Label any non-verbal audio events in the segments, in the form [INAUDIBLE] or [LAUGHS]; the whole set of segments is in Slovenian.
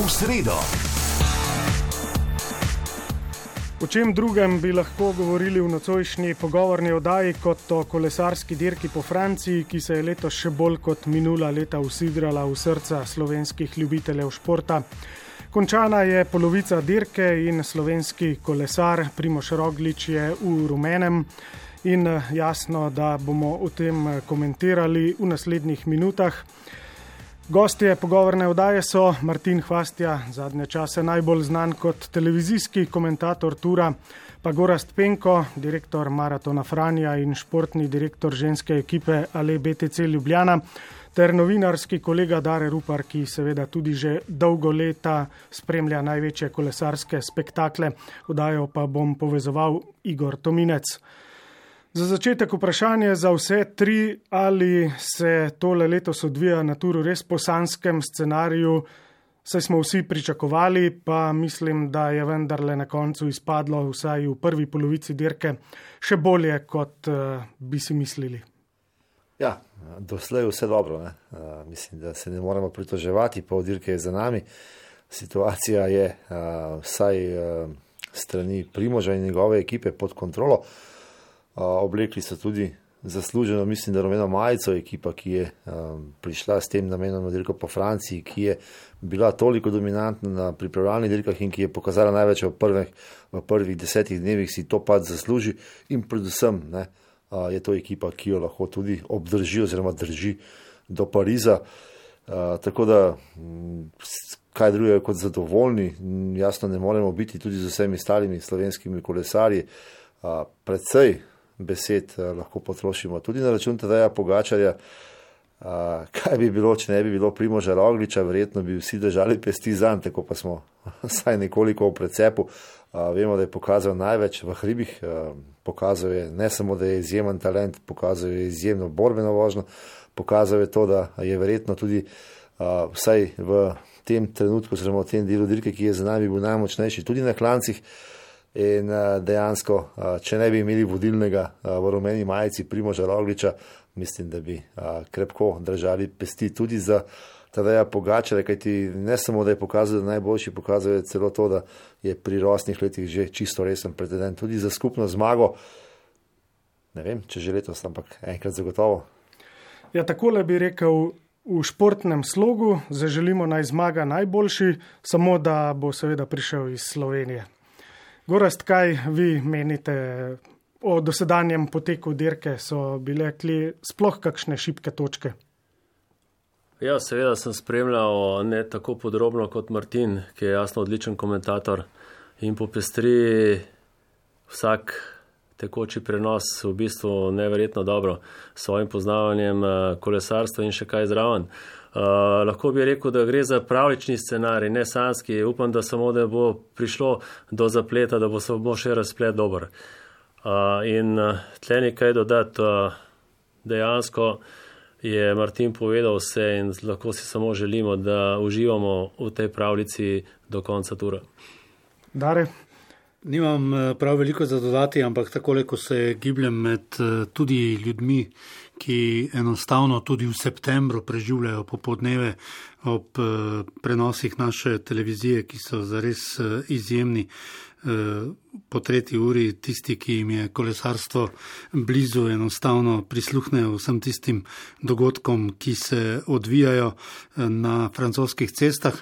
v sredo. O čem drugem bi lahko govorili v nocojšnji pogovorni oddaji kot o kolesarski dirki po Franciji, ki se je letos še bolj kot minula leta usidrala v srca slovenskih ljubiteljev športa. Končana je polovica dirke in slovenski kolesar Primoš Roglič je v rumenem in jasno, da bomo o tem komentirali v naslednjih minutah. Gostje pogovorne vdaje so Martin Hvastja, zadnje čase najbolj znan kot televizijski komentator Tura, pa Gorast Penko, direktor Maratona Franja in športni direktor ženske ekipe Ale BTC Ljubljana, ter novinarski kolega Dare Rupar, ki seveda tudi že dolgo leta spremlja največje kolesarske spektakle. Vdajo pa bom povezoval Igor Tominec. Za začetek vprašanje za vse tri, ali se tole letos odvija na turu res po sanskem scenariju, saj smo vsi pričakovali, pa mislim, da je vendarle na koncu izpadlo vsaj v prvi polovici dirke še bolje, kot uh, bi si mislili. Ja, doslej je vse dobro. Uh, mislim, da se ne moremo pritoževati, pa dirke je za nami. Situacija je uh, vsaj uh, strani Primoža in njegove ekipe pod kontrolo. Uh, oblekli so tudi zasluženo, mislim, da rumeno majico, ekipa, ki je um, prišla s tem namenom na dirko po Franciji, ki je bila toliko dominantna na pripravljalnih dirkah in ki je pokazala največ v prvih, v prvih desetih dnevih, si to pač zasluži in predvsem ne, uh, je to ekipa, ki jo lahko tudi obdrži oziroma drži do Pariza. Uh, tako da, kaj drugega kot zadovoljni, jasno ne moremo biti tudi z vsemi ostalimi slovenskimi kolesarji. Uh, predvsej besed uh, lahko potrošimo tudi na račun tega Pogačarja. Uh, kaj bi bilo, če ne bi bilo Primoža Rogliča, verjetno bi vsi držali pesti za njim, tako pa smo [LAUGHS] vsaj nekoliko v precepu. Uh, vemo, da je pokazal največ v hribih, uh, pokazal je ne samo, da je izjemen talent, pokazal je izjemno borbeno vožnjo, pokazal je to, da je verjetno tudi uh, vsaj v tem trenutku, oziroma v tem delu dirke, ki je za nami bil najmočnejši, tudi na klancih. Uh, In uh, dejansko, uh, če ne bi imeli vodilnega uh, v rumeni majici Primoža Rogliča, mislim, da bi uh, krepko držali pesti tudi za Tadeja Pogačare, kajti ne samo, da je pokazal, da je najboljši, pokazal je celo to, da je pri rosnih letih že čisto resen pretendent tudi za skupno zmago. Ne vem, če že letos, ampak enkrat zagotovo. Ja, takole bi rekel. V športnem slogu zaželimo naj zmaga najboljši, samo da bo seveda prišel iz Slovenije. Gorast, kaj vi menite o dosedanjem poteku dirke? So bile kli sploh kakšne šibke točke? Ja, seveda sem spremljal ne tako podrobno kot Martin, ki je jasno odličen komentator in popestri vsak tekoči prenos v bistvu neverjetno dobro s svojim poznavanjem eh, kolesarstva in še kaj zraven. Uh, lahko bi rekel, da gre za pravlični scenarij, ne sanski. Upam, da samo da bo prišlo do zapleta, da bo samo še razplet dober. Uh, in uh, tle nekaj dodati, uh, dejansko je Martin povedal vse in lahko si samo želimo, da uživamo v tej pravljici do konca tura. Dare. Nimam prav veliko za dodati, ampak tako, ko se gibljem med tudi ljudmi, ki enostavno tudi v septembru preživljajo popodneve ob eh, prenosih naše televizije, ki so zares eh, izjemni. Eh, po tretji uri tisti, ki jim je kolesarstvo blizu, enostavno prisluhnejo vsem tistim dogodkom, ki se odvijajo na francoskih cestah.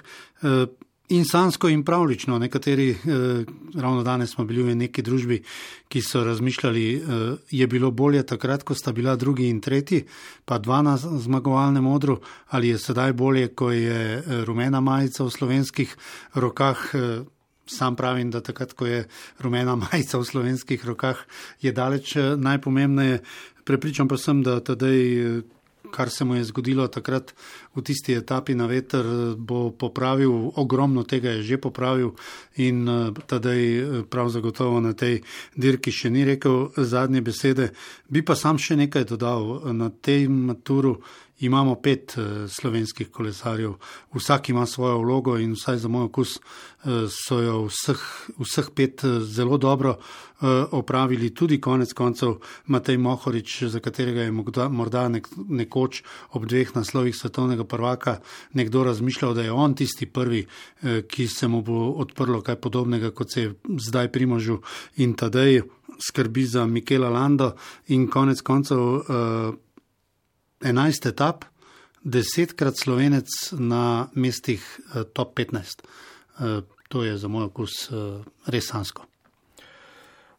In sansko in pravlično, nekateri, eh, ravno danes smo bili v neki družbi, ki so razmišljali, eh, je bilo bolje takrat, ko sta bila drugi in tretji, pa dva na zmagovalnem odru, ali je sedaj bolje, ko je eh, rumena majica v slovenskih rokah. Eh, sam pravim, da takrat, ko je rumena [LAUGHS] majica v slovenskih rokah, je daleč eh, najpomembnejše. Prepričam pa sem, da tedaj. Eh, kar se mu je zgodilo takrat v tisti etapi na veter, bo popravil, ogromno tega je že popravil in eh, tedaj eh, prav zagotovo na tej dirki še ni rekel zadnje besede. Bi pa sam še nekaj dodal. Na tem maturu imamo pet uh, slovenskih kolesarjev, vsak ima svojo vlogo in vsaj za moj okus uh, so jo vseh, vseh pet uh, zelo dobro uh, opravili. Tudi konec koncev Matej Mohorič, za katerega je morda, morda nek, nekoč ob dveh naslovih svetovnega prvaka nekdo razmišljal, da je on tisti prvi, uh, ki se mu bo odprlo kaj podobnega, kot se je zdaj primožil in tadej skrbi za Mikela Lando in konec koncev uh, 11 etap, desetkrat slovenec na mestih uh, top 15. Uh, to je za moj okus uh, res sansko.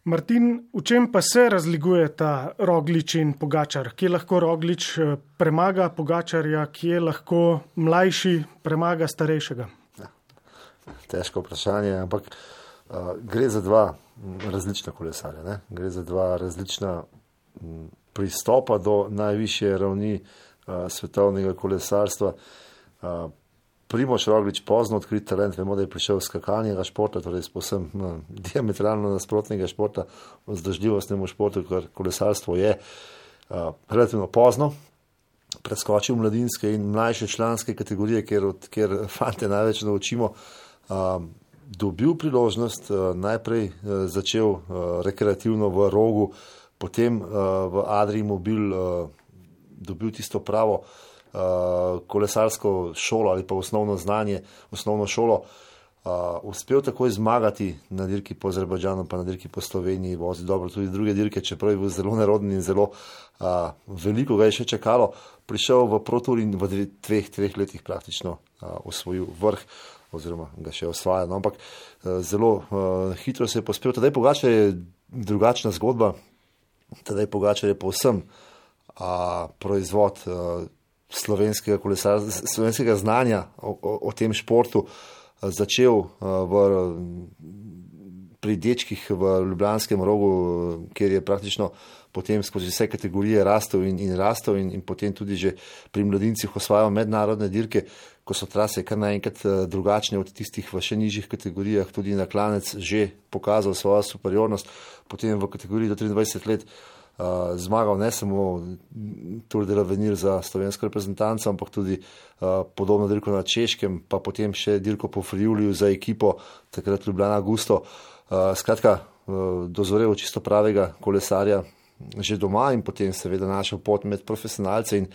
Martin, v čem pa se razlikuje ta roglič in pogačar? Kje lahko roglič premaga pogačarja, kje lahko mlajši premaga starejšega? Ja, težko vprašanje, ampak uh, gre za dva različna kolesarja. Ne? Gre za dva različna pristopa do najvišje ravni uh, svetovnega kolesarstva. Uh, Primoš Roglič, pozno odkrit talent, vemo, da je prišel iz skakalnega športa, torej posem no, diametralno nasprotnega športa, vzdržljivostnemu športu, kar kolesarstvo je uh, relativno pozno. Preskočil mladinske in mlajše članske kategorije, kjer, kjer fante največ naučimo. Um, dobil priložnost, uh, najprej uh, začel uh, rekreativno v rogu, potem uh, v Adriji mobil uh, dobil tisto pravo uh, kolesarsko šolo ali pa osnovno znanje, osnovno šolo. Uh, uspel takoj zmagati na dirki po Azerbajdžanu, pa na dirki po Sloveniji, vozi dobro tudi druge dirke, čeprav je bil zelo neroden in zelo uh, veliko ga je še čakalo. Prišel v Protur in v dveh, treh letih praktično uh, osvojil vrh oziroma ga še osvaja. No, ampak eh, zelo uh, hitro se je pospel. Tadej Pogačar je drugačna zgodba. Tadej Pogačar je povsem uh, proizvod uh, slovenskega, kolesar, slovenskega znanja o, o, o tem športu. Uh, začel uh, v, pri dečkih v Ljubljanskem rogu, kjer je praktično potem skozi vse kategorije rastel in, in rastel in, in potem tudi že pri mladincih osvajal mednarodne dirke, ko so trase kar naenkrat eh, drugačne od tistih v še nižjih kategorijah, tudi na klanec že pokazal svojo superiornost, potem v kategoriji do 23 let uh, zmagal ne samo Tour de l'Avenir za slovensko reprezentanco, ampak tudi uh, podobno dirko na Češkem, pa potem še dirko po Friuliju za ekipo, takrat Ljubljana Gusto. Uh, skratka, uh, dozorel čisto pravega kolesarja že doma in potem seveda našel pot med profesionalce in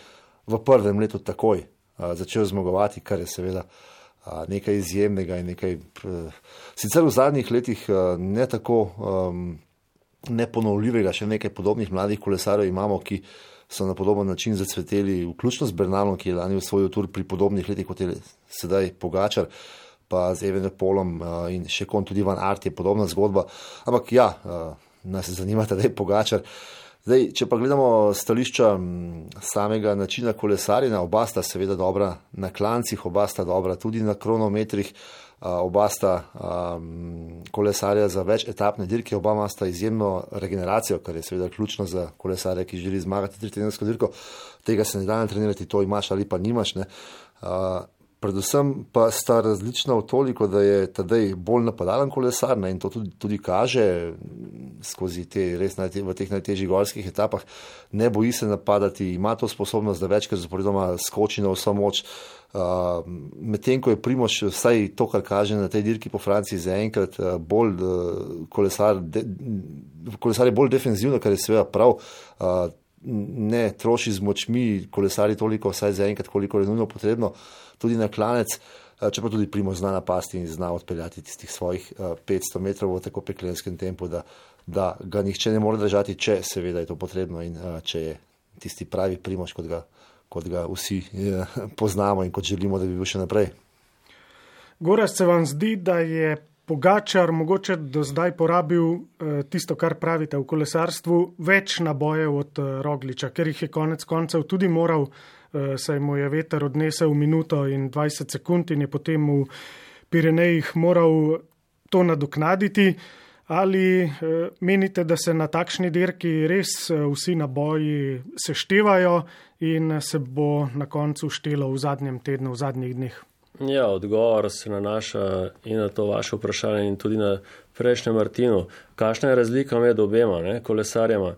v prvem letu takoj začel zmagovati, kar je seveda nekaj izjemnega in nekaj. Sicer v zadnjih letih ne tako um, neponovljivega, še nekaj podobnih mladih kolesarjev imamo, ki so na podoben način zacveteli, vključno z Bernalom, ki je lani usvojil tur pri podobnih letih, kot je sedaj Pogačar. Pa z Evenem Polom uh, in še kon tudi Van Art je podobna zgodba. Ampak ja, nas zanima, da je Pogačar. Uh, Zdaj, če pa gledamo stališča samega načina kolesarjenja, oba sta seveda dobra na klancih, oba sta dobra tudi na kronometrih, oba sta um, kolesarja za več etapne dirke, oba sta izjemno regeneracijo, kar je seveda ključno za kolesarja, ki želi zmagati tretjinsko dirko. Tega se ne da ne trenirati, to imaš ali pa nimaš. Uh, predvsem pa sta različna v toliko, da je tedaj bolj napadalen kolesar ne, in to tudi, tudi kaže skozi te res najte, v teh najtežjih gorskih etapah. Ne boji se napadati, ima to sposobnost, da večkrat zaporedoma skoči na vso moč. Uh, Medtem ko je Primoš, vsaj to, kar kaže na tej dirki po Franciji, zaenkrat uh, bolj uh, kolesar, de, kolesar je bolj defenzivno, kar je seveda prav. Uh, ne troši z močmi kolesari toliko, vsaj zaenkrat, koliko je nujno potrebno. Tudi na klanec, eh, čeprav tudi primo zna napasti in zna odpeljati tistih svojih 500 eh, metrov v tako peklenskem tempu, da, da ga nihče ne more držati, če seveda je to potrebno in eh, če je tisti pravi primoš, kot ga, kot ga vsi poznamo in kot želimo, da bi bil še naprej. Goras se vam zdi, da je Pogačar mogoče do zdaj porabil tisto, kar pravite v kolesarstvu, več nabojev od Rogliča, ker jih je konec koncev tudi moral Eh, saj mu je veter odnesel minuto in 20 sekund in je potem v Pirenejih moral to nadoknaditi. Ali eh, menite, da se na takšni dirki res eh, vsi naboji seštevajo in se bo na koncu štelo v zadnjem tednu, v zadnjih dneh? Ja, odgovor se nanaša in na to vaše vprašanje in tudi na prejšnjem Martinu. Kakšna je razlika med obema ne, kolesarjama?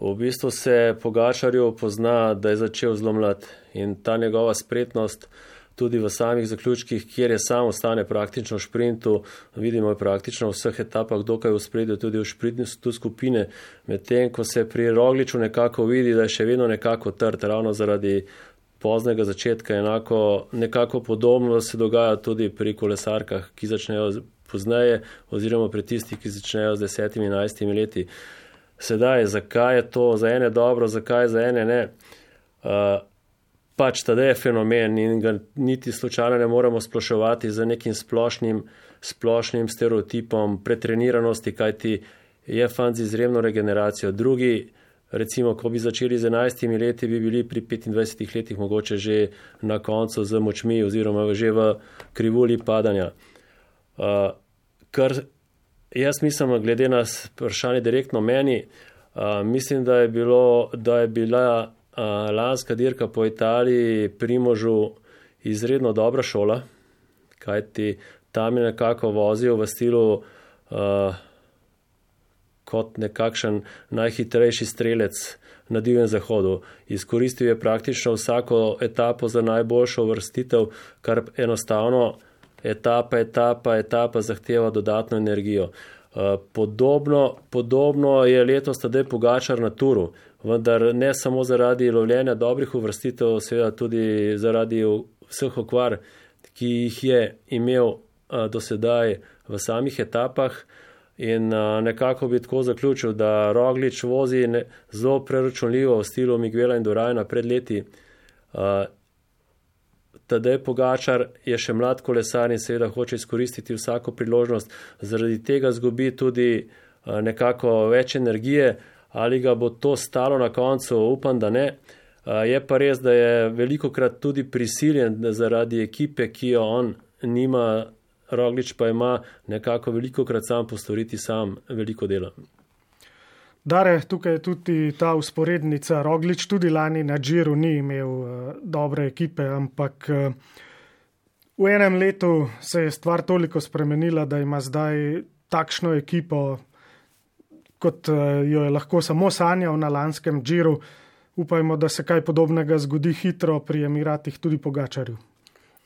v bistvu se Pogačarju pozna, da je začel zelo mlad in ta njegova spretnost tudi v samih zaključkih, kjer je sam ostane praktično v šprintu, vidimo je praktično v vseh etapah dokaj v spredju, tudi v šprintu skupine, medtem ko se pri Rogliču nekako vidi, da je še vedno nekako trd, ravno zaradi poznega začetka, enako nekako podobno se dogaja tudi pri kolesarkah, ki začnejo pozneje oziroma pri tistih, ki začnejo z desetimi, enajstimi leti. Sedaj, zakaj je to za ene dobro, zakaj za ene ne? Uh, pač ta je fenomen in ga niti slučajno ne moremo sploševati z nekim splošnim, splošnim stereotipom pretreniranosti, kajti je fant z izjemno regeneracijo. Drugi, recimo, ko bi začeli z 11 leti, bi bili pri 25 letih mogoče že na koncu z močmi oziroma že v krivulji padanja. Uh, kar jaz mislim, glede na vprašanje direktno meni, uh, mislim, da je, bilo, da je bila lanska dirka po Italiji, Primožu, izredno dobra šola, kajti tam je nekako vozil v stilu uh, kot nekakšen najhitrejši strelec na divjem zahodu. Izkoristil je praktično vsako etapo za najboljšo vrstitev, kar enostavno etapa, etapa, etapa zahteva dodatno energijo. Uh, podobno, podobno je letos tedaj Pogačar na Turu vendar ne samo zaradi lovljenja dobrih uvrstitev, seveda tudi zaradi vseh okvar, ki jih je imel do sedaj v samih etapah. In nekako bi tako zaključil, da Roglič vozi zelo preračunljivo v stilu Miguela in Dorajna pred leti. Tadej Pogačar je še mlad kolesar in seveda hoče izkoristiti vsako priložnost, zaradi tega zgubi tudi nekako več energije ali ga bo to stalo na koncu, upam, da ne. Je pa res, da je veliko krat tudi prisiljen zaradi ekipe, ki jo on nima, Roglič pa ima nekako veliko krat sam postoriti sam veliko dela. Dare, tukaj je tudi ta usporednica. Roglič tudi lani na Džiru ni imel uh, dobre ekipe, ampak uh, v enem letu se je stvar toliko spremenila, da ima zdaj takšno ekipo, kot eh, jo je lahko samo sanjal na lanskem Džiru. Upajmo, da se kaj podobnega zgodi hitro pri Emiratih, tudi po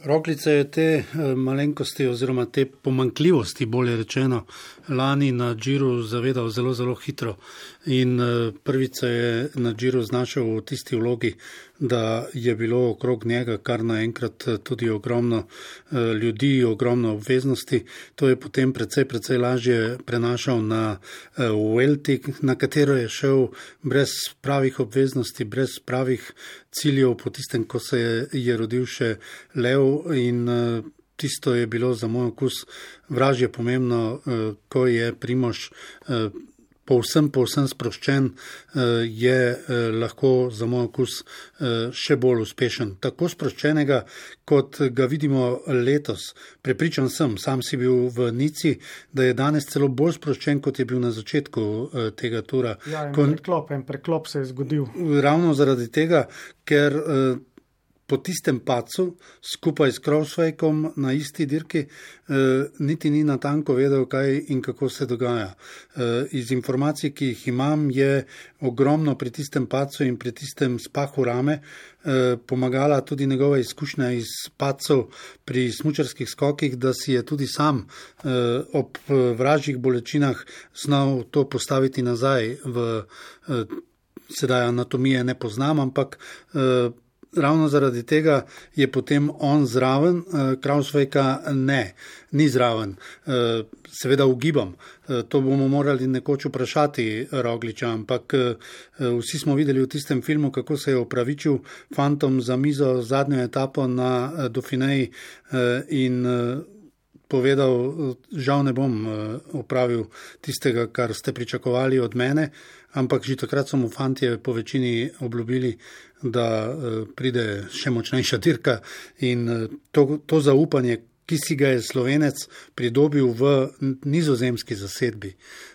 Roklice je te eh, malenkosti oziroma te pomankljivosti, bolje rečeno, lani na Džiru zavedal zelo, zelo hitro. In eh, prvič se je na Džiru znašel v tisti vlogi, da je bilo okrog njega kar naenkrat eh, tudi ogromno ljudi, ogromno obveznosti. To je potem precej, precej lažje prenašal na Welti, na katero je šel brez pravih obveznosti, brez pravih ciljev, po tistem, ko se je rodil še Lev in tisto je bilo za moj okus vražje pomembno, eh, ko je Primož eh, povsem, povsem sproščen, eh, je lahko za moj okus še bolj uspešen. Tako sproščenega, kot ga vidimo letos. Prepričan sem, sam si bil v Nici, da je danes celo bolj sproščen, kot je bil na začetku tega tura. Ja, en preklop, en preklop se je zgodil. Ravno zaradi tega, ker po tistem pacu, skupaj s Krosvejkom na isti dirki, eh, niti ni natanko vedel, kaj in kako se dogaja. Eh, iz informacij, ki jih imam, je ogromno pri tistem pacu in pri tistem spahu rame eh, pomagala tudi njegova izkušnja iz pacov pri smučarskih skokih, da si je tudi sam eh, ob vražjih bolečinah znal to postaviti nazaj v. Eh, Sedaj anatomije ne poznam, ampak eh, ravno zaradi tega je potem on zraven, uh, Krausvejka ne, ni zraven. Uh, seveda ugibam, uh, to bomo morali nekoč vprašati Rogliča, ampak vsi smo videli v tistem filmu, kako se je opravičil fantom za mizo zadnjo etapo na Dauphineji in povedal, žal ne bom opravil tistega, kar ste pričakovali od mene, ampak že takrat so mu fantje po večini obljubili, da eh, pride še močnejša dirka in eh, to, to zaupanje, ki si ga je slovenec pridobil v nizozemski zasedbi.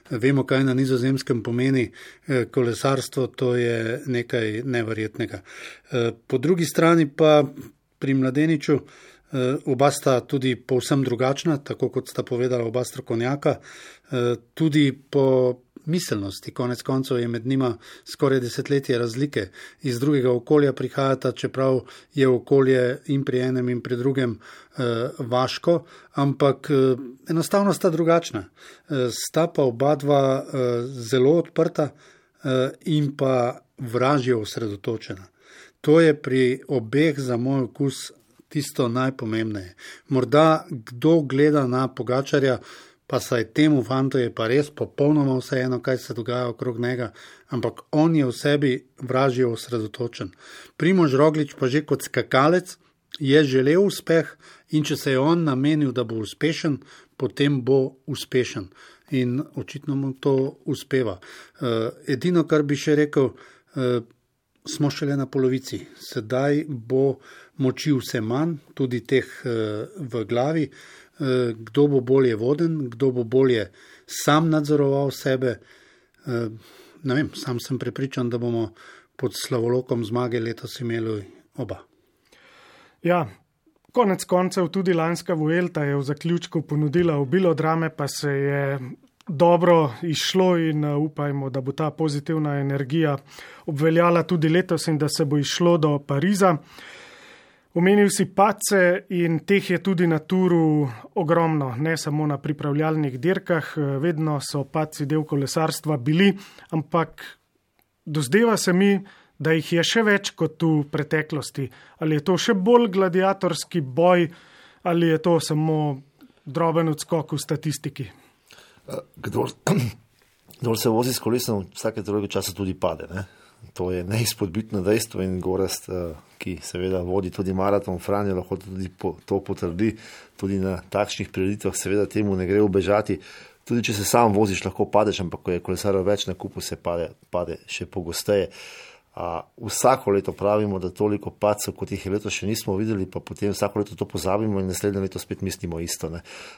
Vemo, kaj na nizozemskem pomeni eh, kolesarstvo, to je nekaj neverjetnega. Po drugi strani pa pri mladeniču. Oba sta tudi povsem drugačna, tako kot sta povedala oba strokovnjaka. Tudi po miselnosti. Konec koncev je med njima skoraj desetletje razlike. Iz drugega okolja prihajata, čeprav je okolje in pri enem in pri drugem uh, vaško, ampak uh, enostavno sta drugačna. Uh, sta pa oba dva uh, zelo odprta uh, in pa vražje osredotočena. To je pri obeh za moj okus tisto najpomembnejše. Morda kdo gleda na pogačarja, pa saj temu fantu je pa res popolnoma vseeno, kaj se dogaja okrog njega, ampak on je v sebi vražje osredotočen. Primož Roglič pa že kot skakalec je želel uspeh in če se je on namenil, da bo uspešen, potem bo uspešen. In očitno mu to uspeva. Uh, edino, kar bi še rekel, uh, smo šele na polovici. Sedaj bo moči vse manj, tudi teh uh, v glavi. Uh, kdo bo bolje voden, kdo bo bolje sam nadzoroval sebe. Uh, vem, sam sem prepričan, da bomo pod slavolokom zmage letos imeli oba. Ja, konec koncev tudi lanska Vuelta je v zaključku ponudila obilo drame, pa se je dobro izšlo in upajmo, da bo ta pozitivna energija obveljala tudi letos in da se bo išlo do Pariza. Omenil si pace in teh je tudi na turu ogromno, ne samo na pripravljalnih dirkah, vedno so paci del kolesarstva bili, ampak dozdeva se mi, da jih je še več kot v preteklosti. Ali je to še bolj gladiatorski boj ali je to samo droben odskok v statistiki? Kdor, [CLEARS THROAT] kdor se vozi s kolesom, vsake druge čase tudi pade. Ne? To je neizpodbitno dejstvo in Gorast, eh, ki seveda vodi tudi maraton, Franjo lahko tudi po, to potrdi, tudi na takšnih prireditvah seveda temu ne gre ubežati. Tudi če se sam voziš, lahko padeš, ampak ko je kolesar več na kupu, se pade, pade še pogosteje. Uh, A, vsako leto pravimo, da toliko pacov, kot jih je letos še nismo videli, pa potem vsako leto to pozabimo in naslednje leto spet mislimo isto.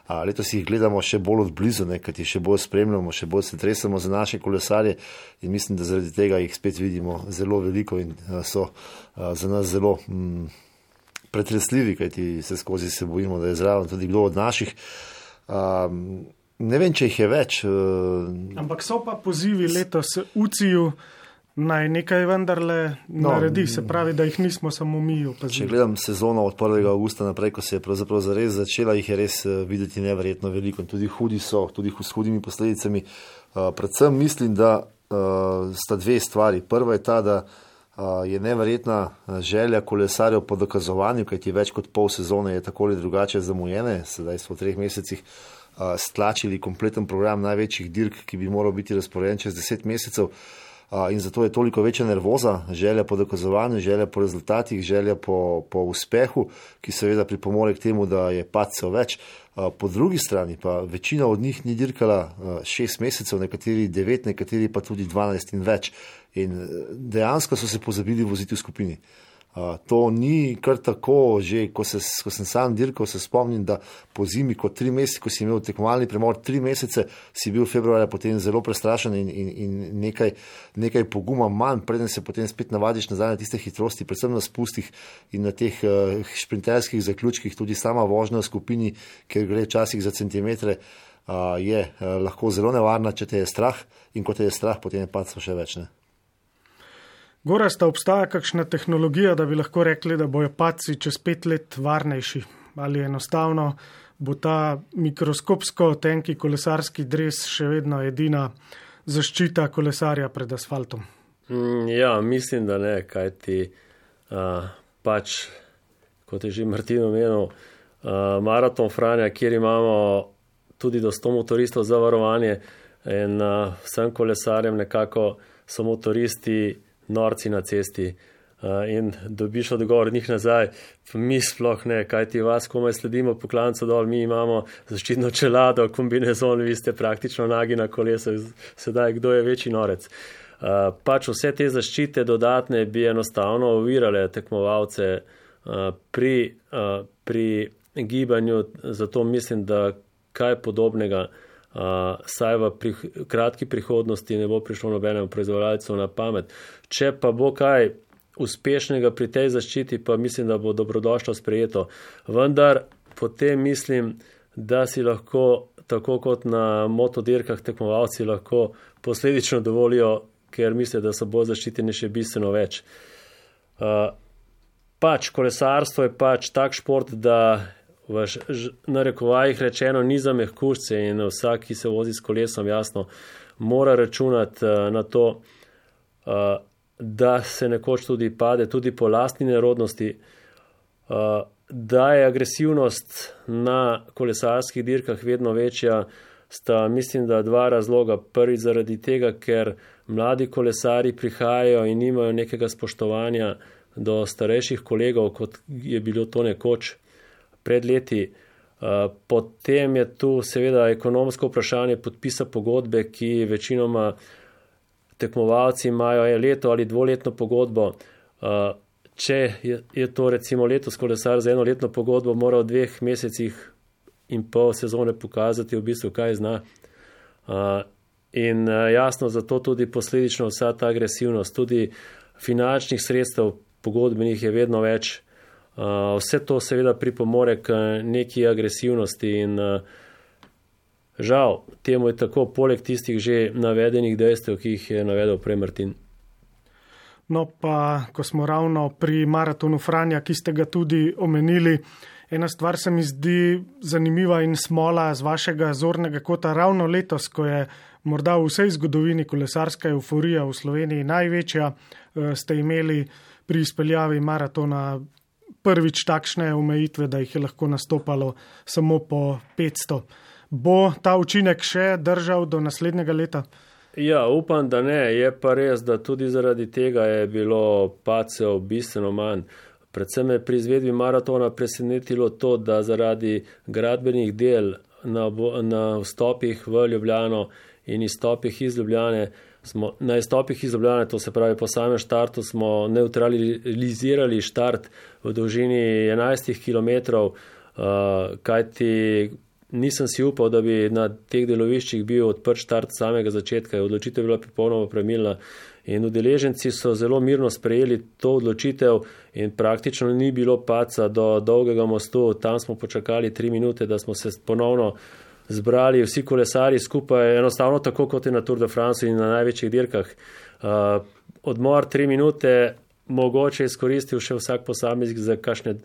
A, letos jih gledamo še bolj odblizu, kajti še bolj spremljamo, še bolj se tresemo za naše kolesarje in mislim, da zaradi tega jih spet vidimo zelo veliko in a, so a, za nas zelo mm, pretresljivi, kajti se skozi se bojimo, da je zraven tudi kdo od naših. A, ne vem, če jih je več. A, Ampak so pa pozivi letos UCI-ju naj nekaj vendarle no, naredi, se pravi, da jih nismo samo mi opazili. Če gledam sezono od 1. augusta naprej, ko se je pravzaprav zares začela, jih je res eh, videti neverjetno veliko in tudi hudi so, tudi s hudimi posledicami. Uh, predvsem mislim, da uh, sta dve stvari. Prva je ta, da uh, je neverjetna želja kolesarjev po dokazovanju, kajti več kot pol sezone je tako ali drugače zamujene, sedaj smo v treh mesecih. Uh, stlačili kompleten program največjih dirk, ki bi moral biti razporejen čez deset mesecev. Uh, in zato je toliko večja nervoza, želja po dokazovanju, želja po rezultatih, želja po, po uspehu, ki seveda pripomore k temu, da je pacev več. Po drugi strani pa večina od njih ni dirkala šest mesecev, nekateri devet, nekateri pa tudi dvanajst in več. In dejansko so se pozabili voziti v skupini to ni kar tako, že ko, se, ko sem sam dirkal, se spomnim, da po zimi, kot tri mesece, ko si imel tekmovalni premor, tri mesece, si bil februarja potem zelo prestrašen in, in, in nekaj, nekaj poguma manj, preden se potem spet navadiš nazaj na tiste hitrosti, predvsem na spustih in na teh uh, šprinterskih zaključkih, tudi sama vožnja v skupini, ker gre včasih za centimetre. Uh, je uh, lahko zelo nevarna, če te je strah, in ko te je strah, potem je pa še več. Ne? Gora sta obstaja kakšna tehnologija, da bi lahko rekli, da bojo paci čez pet let varnejši ali enostavno bo ta mikroskopsko tenki kolesarski dres še vedno edina zaščita kolesarja pred asfaltom. Mm, ja, mislim, da ne, kaj ti uh, pač, kot je že Martin omenil, maraton Franja, kjer imamo tudi do 100 motoristov za varovanje in uh, vsem kolesarjem nekako so motoristi norci na cesti. Uh, in dobiš odgovor njih nazaj, mi sploh ne, kaj ti vas, komaj sledimo po klancu dol, mi imamo zaščitno čelado, kombinezon, vi ste praktično nagi na kolesu, sedaj kdo je večji norec. Uh, pač vse te zaščite dodatne bi enostavno ovirale tekmovalce uh, pri, pri gibanju, zato mislim, da kaj podobnega uh, saj v prih kratki prihodnosti ne bo prišlo nobenemu proizvajalcu na pamet. Če pa bo kaj uspešnega pri tej zaščiti, pa mislim, da bo dobrodošlo sprejeto. Vendar potem mislim, da si lahko tako kot na motodirkah, tekmovalci lahko posledično dovolijo, ker mislijo, da so bolj zaščiteni še bistveno več. Uh, pač kolesarstvo je pač tak šport, da v narekovajih rečeno ni za mehkušce in vsak, ki se vozi s kolesom, jasno, mora računati uh, na to, uh, da se nekoč tudi pade, tudi po lastni nerodnosti. Uh, da je agresivnost na kolesarskih dirkah vedno večja, sta mislim, da dva razloga. Prvi zaradi tega, ker mladi kolesari prihajajo in nimajo nekega spoštovanja do starejših kolegov, kot je bilo to nekoč pred leti. Potem je tu seveda ekonomsko vprašanje podpisa pogodbe, ki večinoma tekmovalci imajo leto ali dvoletno pogodbo. Če je, to recimo letos kolesar za eno letno pogodbo, mora v dveh mesecih in pol sezone pokazati v bistvu, kaj zna. Uh, in jasno, zato tudi posledično vsa ta agresivnost, tudi finančnih sredstev pogodbenih je vedno več. Uh, vse to seveda pripomore k neki agresivnosti in uh, žal, temu je tako, poleg tistih že navedenih dejstev, ki jih je navedel prej Martin. No, pa ko smo ravno pri maratonu Franja, ki ste ga tudi omenili, ena stvar se mi zdi zanimiva in smola z vašega zornega kota. Ravno letos, ko je morda v vsej zgodovini kolesarska euforija v Sloveniji največja, eh, ste imeli pri izpeljavi maratona prvič takšne omejitve, da jih je lahko nastopalo samo po 500. Bo ta učinek še držal do naslednjega leta? Ja, upam, da ne. Je pa res, da tudi zaradi tega je bilo pacev bistveno manj. Predvsem je pri izvedbi maratona presenetilo to, da zaradi gradbenih del na, na vstopih v Ljubljano in izstopih iz Ljubljane, smo, na izstopih iz Ljubljane, to se pravi po samem štartu, smo neutralizirali štart v dolžini 11 km, uh, kajti nisem si upal, da bi na teh deloviščih bil odprt štart samega začetka. Odločitev je bila popolnoma premilna in udeleženci so zelo mirno sprejeli to odločitev in praktično ni bilo paca do dolgega mostu. Tam smo počakali tri minute, da smo se ponovno zbrali vsi kolesari skupaj, enostavno tako kot je na Tour de France in na največjih dirkah. Uh, odmor tri minute, mogoče izkoristil še vsak posameznik za kakšne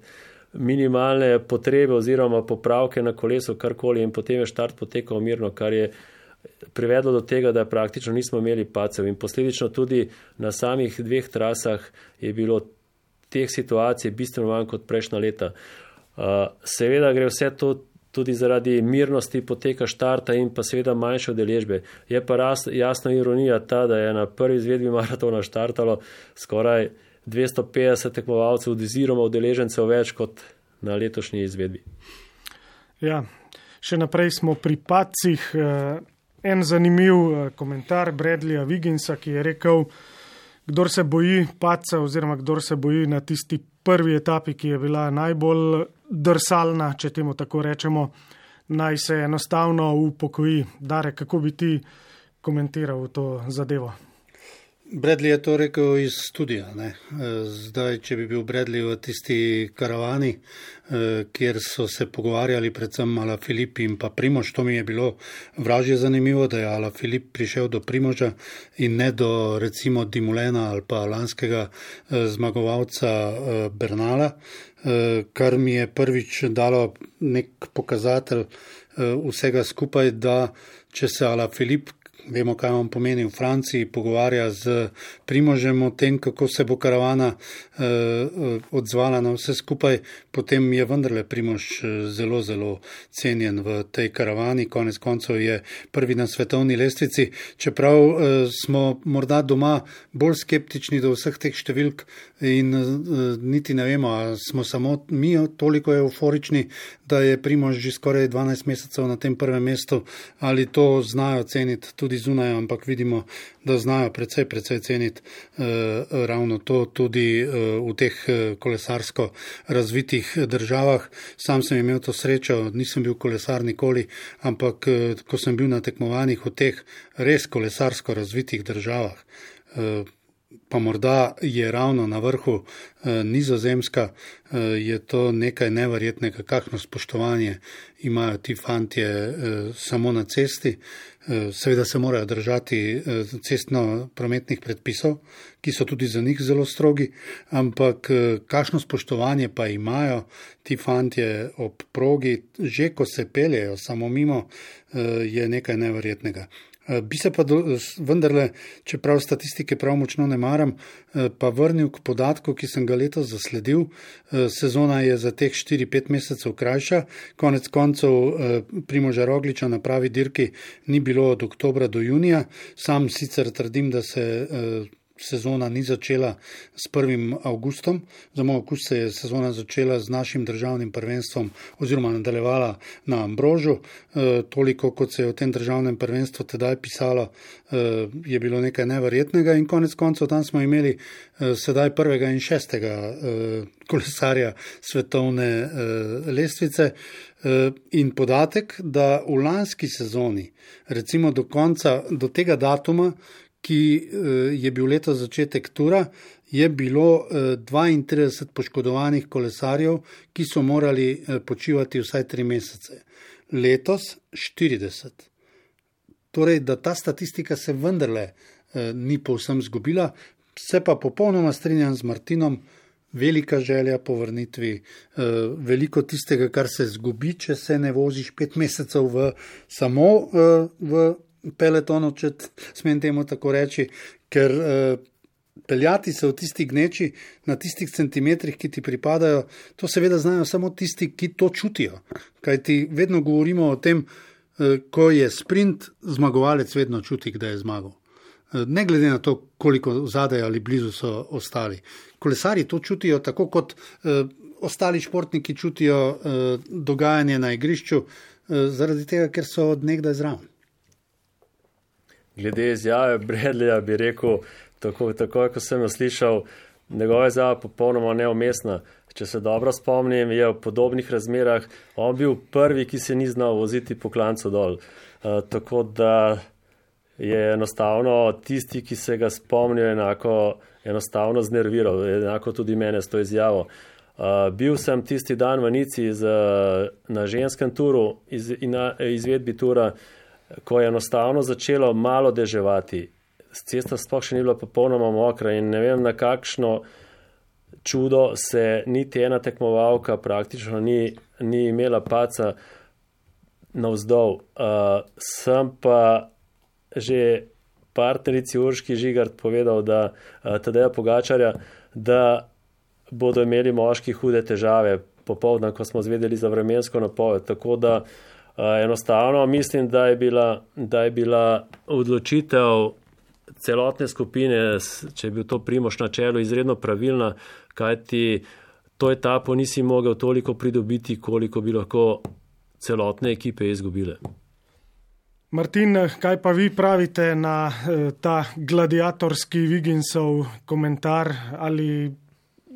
minimalne potrebe oziroma popravke na kolesu, karkoli, in potem je štart potekal mirno, kar je privedlo do tega, da praktično nismo imeli pacev. In posledično tudi na samih dveh trasah je bilo teh situacij bistveno manj kot prejšnja leta. Uh, seveda gre vse to tudi zaradi mirnosti poteka štarta in pa seveda manjše odeležbe. Je pa rast, jasna ironija ta, da je na prvi izvedbi maratona štartalo skoraj 250 tekmovalcev oziroma udeležencev več kot na letošnji izvedbi. Ja, še naprej smo pri pacih. Eh, en zanimiv eh, komentar Bradleya Viginsa, ki je rekel, kdo se boji paca oziroma kdo se boji na tisti prvi etapi, ki je bila najbolj drsalna, če temu tako rečemo, naj se enostavno upokoji. Dare, kako bi ti komentiral to zadevo? Bradley je to rekel iz studija. Ne? Zdaj, če bi bil Bradley v tisti karavani, eh, kjer so se pogovarjali predvsem Ala Filip in pa Primož, to mi je bilo vražje zanimivo, da je Ala Filip prišel do Primoža in ne do recimo Dimulena ali pa lanskega eh, zmagovalca Bernala, kar mi je prvič dalo nek pokazatelj vsega skupaj, da če se Ala Filip vemo, kaj vam pomeni v Franciji, pogovarja z Primožem o tem, kako se bo karavana eh, odzvala na vse skupaj, potem je vendarle Primož eh, zelo, zelo cenjen v tej karavani. Konec koncev je prvi na svetovni lestvici. Čeprav eh, smo morda doma bolj skeptični do vseh teh številk in eh, niti ne vemo, ali smo samo mi toliko euforični, da je Primož že skoraj 12 mesecev na tem prvem mestu, ali to znajo ceniti tudi zunaj, ampak vidimo, da znajo precej, precej ceniti eh, ravno to tudi eh, v teh eh, kolesarsko razvitih državah. Sam sem imel to srečo, nisem bil kolesar nikoli, ampak eh, ko sem bil na tekmovanjih v teh res kolesarsko razvitih državah. Eh, pa morda je ravno na vrhu eh, Nizozemska, eh, je to nekaj neverjetnega, kakšno spoštovanje imajo ti fantje eh, samo na cesti. Eh, seveda se morajo držati eh, cestno-prometnih predpisov, ki so tudi za njih zelo strogi, ampak eh, kakšno spoštovanje pa imajo ti fantje ob progi, že ko se peljejo samo mimo, je nekaj neverjetnega. Eh, bi se pa vendarle, čeprav statistike prav močno ne maram, eh, pa vrnil k podatku, ki sem ga letos zasledil. Eh, sezona je za teh 4-5 mesecev krajša, konec koncev Primoža Rogliča na pravi dirki ni bilo od oktobra do junija. Sam sicer trdim, da se sezona ni začela s 1. augustom. Za moj okus se je sezona začela z našim državnim prvenstvom oziroma nadaljevala na Ambrožu. E, toliko, kot se je o tem državnem prvenstvu tedaj pisalo, e, je bilo nekaj neverjetnega in konec koncev tam smo imeli e, sedaj prvega in šestega e, kolesarja svetovne e, lestvice. E, in podatek, da v lanski sezoni, recimo do konca, do tega datuma, ki eh, je bil letos začetek tura, je bilo 32 eh, poškodovanih kolesarjev, ki so morali eh, počivati vsaj tri mesece. Letos 40. Torej, da ta statistika se vendarle ni povsem zgubila, se pa popolnoma strinjam z Martinom. Velika želja po vrnitvi, veliko tistega, kar se zgubi, če se ne voziš pet mesecev v, samo v peletonu, če smem temu tako reči, ker uh, peljati se v tisti gneči na tistih centimetrih, ki ti pripadajo, to seveda znajo samo tisti, ki to čutijo. Kaj ti vedno govorimo o tem, uh, ko je sprint, zmagovalec vedno čuti, da je zmagal. Uh, ne glede na to, koliko zadaj ali blizu so ostali. Kolesari to čutijo tako, kot uh, ostali športniki čutijo uh, dogajanje na igrišču, uh, zaradi tega, ker so od nekdaj zraven glede izjave Bredlija, bi rekel, tako, tako ko sem jo slišal, njegova izjava je popolnoma neumestna. Če se dobro spomnim, je v podobnih razmerah on bil prvi, ki se ni znal voziti po klancu dol. Uh, tako da je enostavno tisti, ki se ga spomnijo, enako enostavno znerviral, enako tudi mene s to izjavo. Uh, bil sem tisti dan v Nici z, na ženskem turu, iz, na izvedbi tura, uh, ko je enostavno začelo malo deževati, cesta sploh še ni bila popolnoma mokra in ne vem na kakšno čudo se niti ena tekmovalka praktično ni, ni imela paca navzdol. Uh, sem pa že partnerici Urški Žigard povedal, da uh, Tadeja Pogačarja, da bodo imeli moški hude težave popovdne, ko smo zvedeli za vremensko napoved. Tako da uh, enostavno mislim, da je, bila, da je bila odločitev celotne skupine, če je bil to primoš na čelu, izredno pravilna, kajti to etapo nisi mogel toliko pridobiti, koliko bi lahko celotne ekipe izgubile. Martin, kaj pa vi pravite na eh, ta gladiatorski Viginsov komentar ali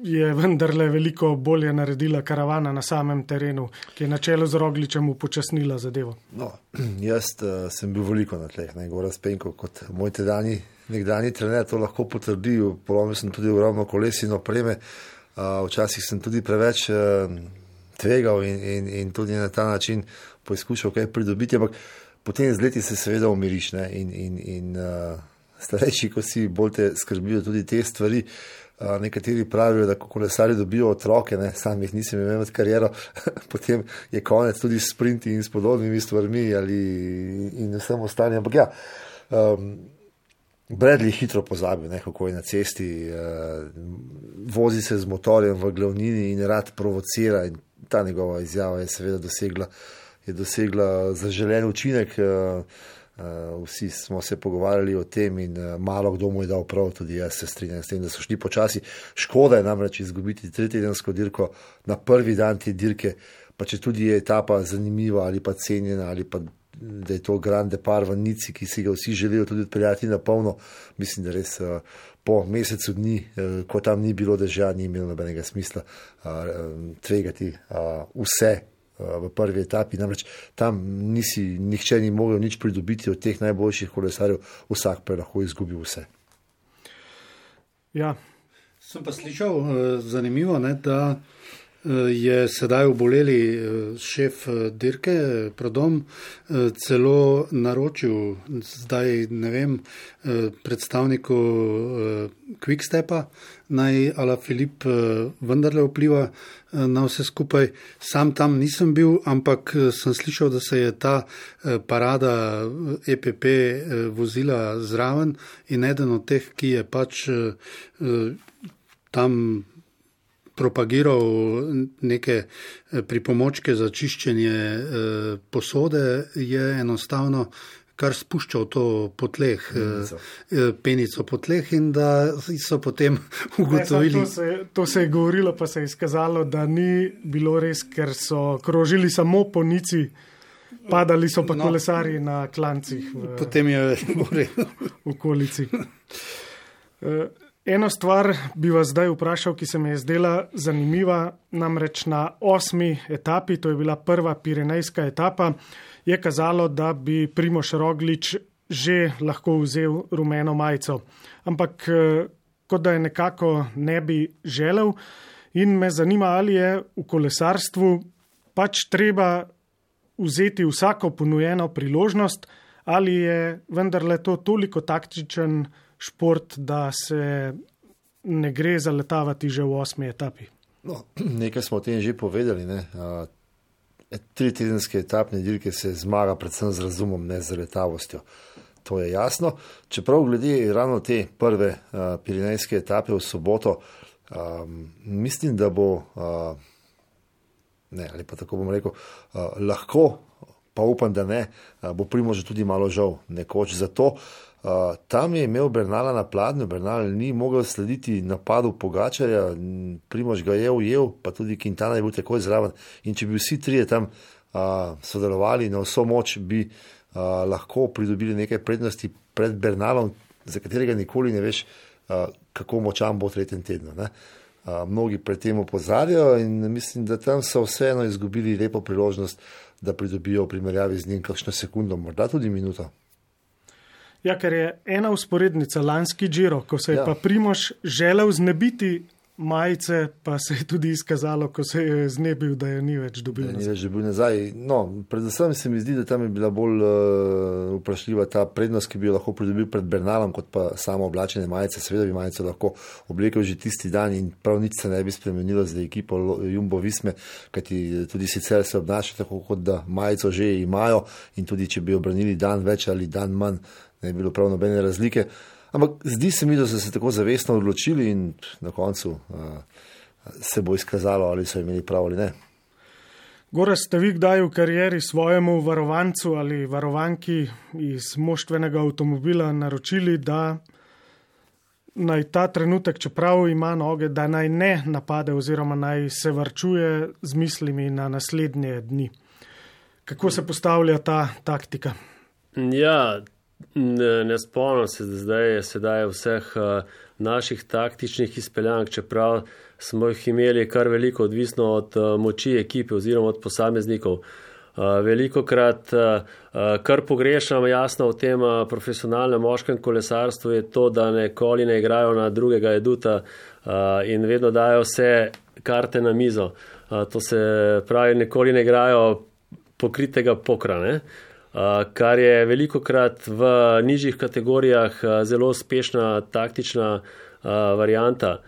je vendarle veliko bolje naredila karavana na samem terenu, ki je na čelu z Rogličem upočasnila zadevo. No, [CLEARS THROAT] jaz uh, sem bil veliko na tleh, ne govorim spenko kot moj tedajni nekdani trener, to lahko potrdi, polomil sem tudi ogromno koles in opreme, uh, včasih sem tudi preveč uh, tvegal in, in, in tudi na ta način poizkušal kaj pridobiti, ampak potem z leti se seveda umiriš ne? in, in, in uh, starejši, ko si bolj te skrbijo tudi te stvari. Uh, Nekateri pravijo, da ko kolesari dobijo otroke, ne, sam jih nisem imel med kariero, [LAUGHS] potem je konec tudi s sprinti in s podobnimi stvarmi ali in vsem ostalim. Ampak ja, um, Bradley hitro pozabi, ne, kako je na cesti, uh, vozi se z motorjem v glavnini in rad provocira in ta njegova izjava je seveda dosegla, je dosegla zaželen učinek. Uh, vsi smo se pogovarjali o tem, in uh, malo kdo mu je dal prav, tudi jaz se strinjam s tem, da so šli počasi. Škoda je namreč izgubiti tretjedensko dirko na prvi dan te dirke, pa če tudi je etapa zanimiva ali pa cenjena, ali pa da je to grande par v Nici, ki si ga vsi želijo tudi odpeljati na polno. Mislim, da res uh, po mesecu dni, ko tam ni bilo dežja, ni imelo nobenega smisla tvegati vse v prvi etapi. Namreč tam nisi, nihče ni mogel nič pridobiti od teh najboljših kolesarjev, vsak pa je lahko izgubil vse. Ja. Sem pa slišal, zanimivo, ne, da je sedaj oboleli eh, šef eh, dirke, Prodom, eh, celo naročil zdaj, ne vem, predstavniku Quickstepa, naj Ala Filip vendarle vpliva na vse skupaj. Sam tam nisem bil, ampak sem slišal, da se je ta parada EPP vozila zraven in eden od teh, ki je pač tam propagiral neke eh, pripomočke za čiščenje eh, posode, je enostavno kar spuščal to po tleh, penico, eh, penico po tleh in da so potem ugotovili. Ne, to, se, to se je govorilo, pa se je izkazalo, da ni bilo res, ker so krožili samo po nici. Padali so pa no, kolesari na klancih. V, potem je v okolici. [LAUGHS] Eno stvar bi vas zdaj vprašal, ki se mi je zdela zanimiva, namreč na osmi etapi, to je bila prva Pirenejska etapa, je kazalo, da bi Primoš Roglič že lahko vzel rumeno majico. Ampak eh, kot da je nekako ne bi želel in me zanima, ali je v kolesarstvu pač treba vzeti vsako ponujeno priložnost, ali je vendarle to toliko taktičen šport, da se ne gre zaletavati že v osmi etapi. No, [CLEARS THROAT] nekaj smo o tem že povedali. Ne? Tri tedenske etapne dirke se zmaga predvsem z razumom, ne z letavostjo. To je jasno. Čeprav glede ravno te prve uh, pirinejske etape v soboto, um, mislim, da bo, uh, ne, ali pa tako bom rekel, uh, lahko, pa upam, da ne, uh, bo primo že tudi malo žal nekoč za to. Uh, tam je imel Bernala na pladnju, Bernal ni mogel slediti napadu Pogačarja, Primož ga je ujel, pa tudi Quintana je bil takoj zraven. In če bi vsi trije tam uh, sodelovali na vso moč, bi uh, lahko pridobili nekaj prednosti pred Bernalom, za katerega nikoli ne veš, uh, kako močan bo v tretjem tednu. Ne? Uh, mnogi pred tem opozarjajo in mislim, da tam so vseeno izgubili lepo priložnost, da pridobijo v primerjavi z njim kakšno sekundo, morda tudi minuto. Ja, ker je ena usporednica lanski Džiro, ko se je ja. pa Primož želel znebiti majice, pa se je tudi izkazalo, ko se je znebil, da je ni več dobil. Ni več dobil nazaj. No, predvsem se mi zdi, da tam je bila bolj uh, vprašljiva ta prednost, ki bi jo lahko pridobil pred Bernalom, kot pa samo oblačene majice. Seveda bi majico lahko oblekel že tisti dan in prav nič se ne bi spremenilo z ekipo Jumbo Visme, kajti tudi sicer se obnaša tako, kot da majico že imajo in tudi če bi obranili dan več ali dan manj ne bi bilo prav nobene razlike. Ampak zdi se mi, da so se tako zavestno odločili in na koncu uh, se bo izkazalo, ali so imeli prav ali ne. Gore ste vi kdaj v karieri svojemu varovancu ali varovanki iz moštvenega avtomobila naročili, da naj ta trenutek, čeprav ima noge, da naj ne napade oziroma naj se varčuje z mislimi na naslednje dni. Kako se postavlja ta taktika? Ja, Ne, ne spomnim se, da zdaj je sedaj vseh uh, naših taktičnih izpeljank, čeprav smo jih imeli kar veliko, odvisno od uh, moči ekipe oziroma od posameznikov. Uh, veliko krat, kar pogrešam jasno v tem profesionalnem moškem kolesarstvu, je to, da nekoli ne igrajo na drugega eduta in vedno dajo vse karte na mizo. To se pravi, nekoli ne igrajo pokritega pokrane. Uh, kar je veliko krat v nižjih kategorijah zelo uspešna taktična varijanta.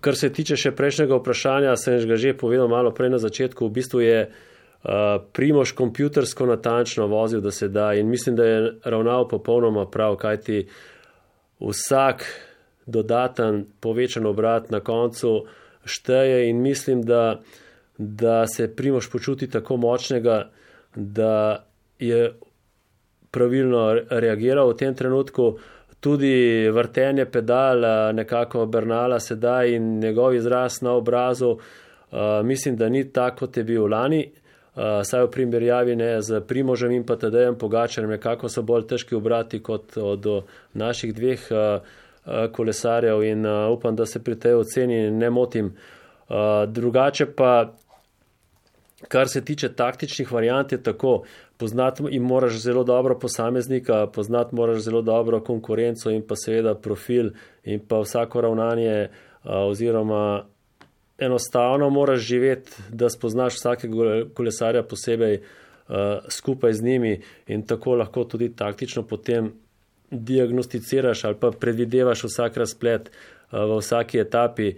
Kar se tiče še prejšnjega vprašanja, sem ga že povedal malo prej na začetku, v bistvu je Primož kompjutersko natančno vozil, da se da in mislim, da je ravnal popolnoma prav, kajti vsak dodaten povečan obrat na koncu šteje in mislim, da, da se Primož počuti tako močnega, da je pravilno reagiral v tem trenutku. Tudi vrtenje pedala, nekako Bernala sedaj in njegov izraz na obrazu, uh, mislim, da ni tako, kot je bil lani. Uh, saj v primerjavi ne z Primožem in pa Tadejem Pogačarjem, nekako so bolj težki obrati kot od naših dveh uh, kolesarjev in uh, upam, da se pri tej oceni ne motim. Uh, drugače pa kar se tiče taktičnih variant, je tako, poznati in moraš zelo dobro posameznika, poznati moraš zelo dobro konkurenco in pa seveda profil in pa vsako ravnanje oziroma enostavno moraš živeti, da spoznaš vsakega kolesarja posebej skupaj z njimi in tako lahko tudi taktično potem diagnosticiraš ali pa predvidevaš vsak razplet v vsaki etapi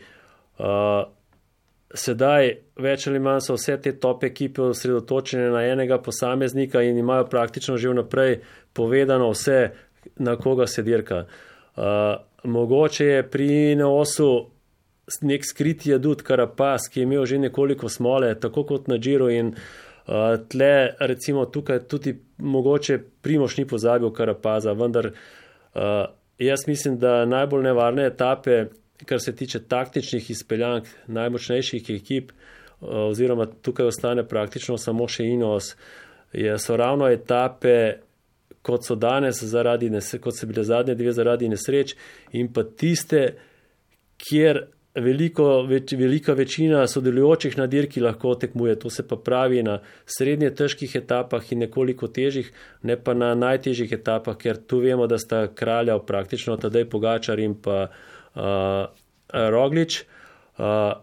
sedaj več ali manj so vse te top ekipe osredotočene na enega posameznika in imajo praktično že vnaprej povedano vse, na koga se dirka. Uh, mogoče je pri Neosu nek skriti adut Karapas, ki je imel že nekoliko smole, tako kot na Džiru in uh, tle recimo tukaj tudi mogoče Primoš ni pozabil Karapaza, vendar uh, jaz mislim, da najbolj nevarne etape kar se tiče taktičnih izpeljank najmočnejših ekip, oziroma tukaj ostane praktično samo še Inos, je, so ravno etape, kot so danes, zaradi, kot so bile zadnje dve zaradi nesreč, in pa tiste, kjer veliko, več, velika večina sodelujočih na dirki lahko tekmuje. To se pa pravi na srednje težkih etapah in nekoliko težjih, ne pa na najtežjih etapah, ker tu vemo, da sta kralja praktično tedaj Pogačar in pa uh, Roglič. Uh,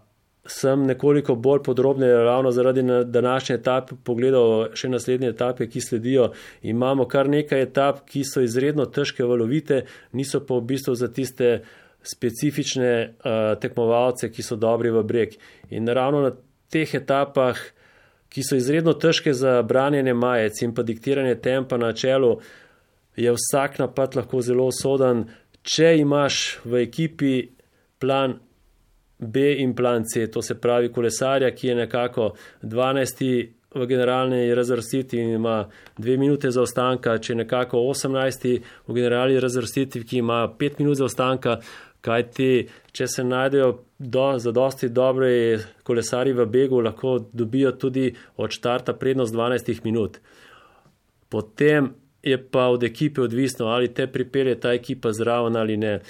sem nekoliko bolj podrobno, ravno zaradi današnje etape, pogledal še naslednje etape, ki sledijo. Imamo kar nekaj etap, ki so izredno težke, valovite, niso pa v bistvu za tiste specifične uh, tekmovalce, ki so dobri v breg. In ravno na teh etapah, ki so izredno težke za branjenje majec in pa diktiranje tempa na čelu, je vsak napad lahko zelo soden, če imaš v ekipi plan B in plan C, to se pravi kolesarja, ki je nekako 12. v generalni razvrstitvi in ima dve minute za ostanka, če je nekako 18. v generalni razvrstitvi, ki ima pet minut za ostanka, kajti če se najdejo do, za dosti dobre kolesari v begu, lahko dobijo tudi od štarta prednost 12 minut. Potem je pa od ekipe odvisno, ali te pripelje ta ekipa zraven ali ne.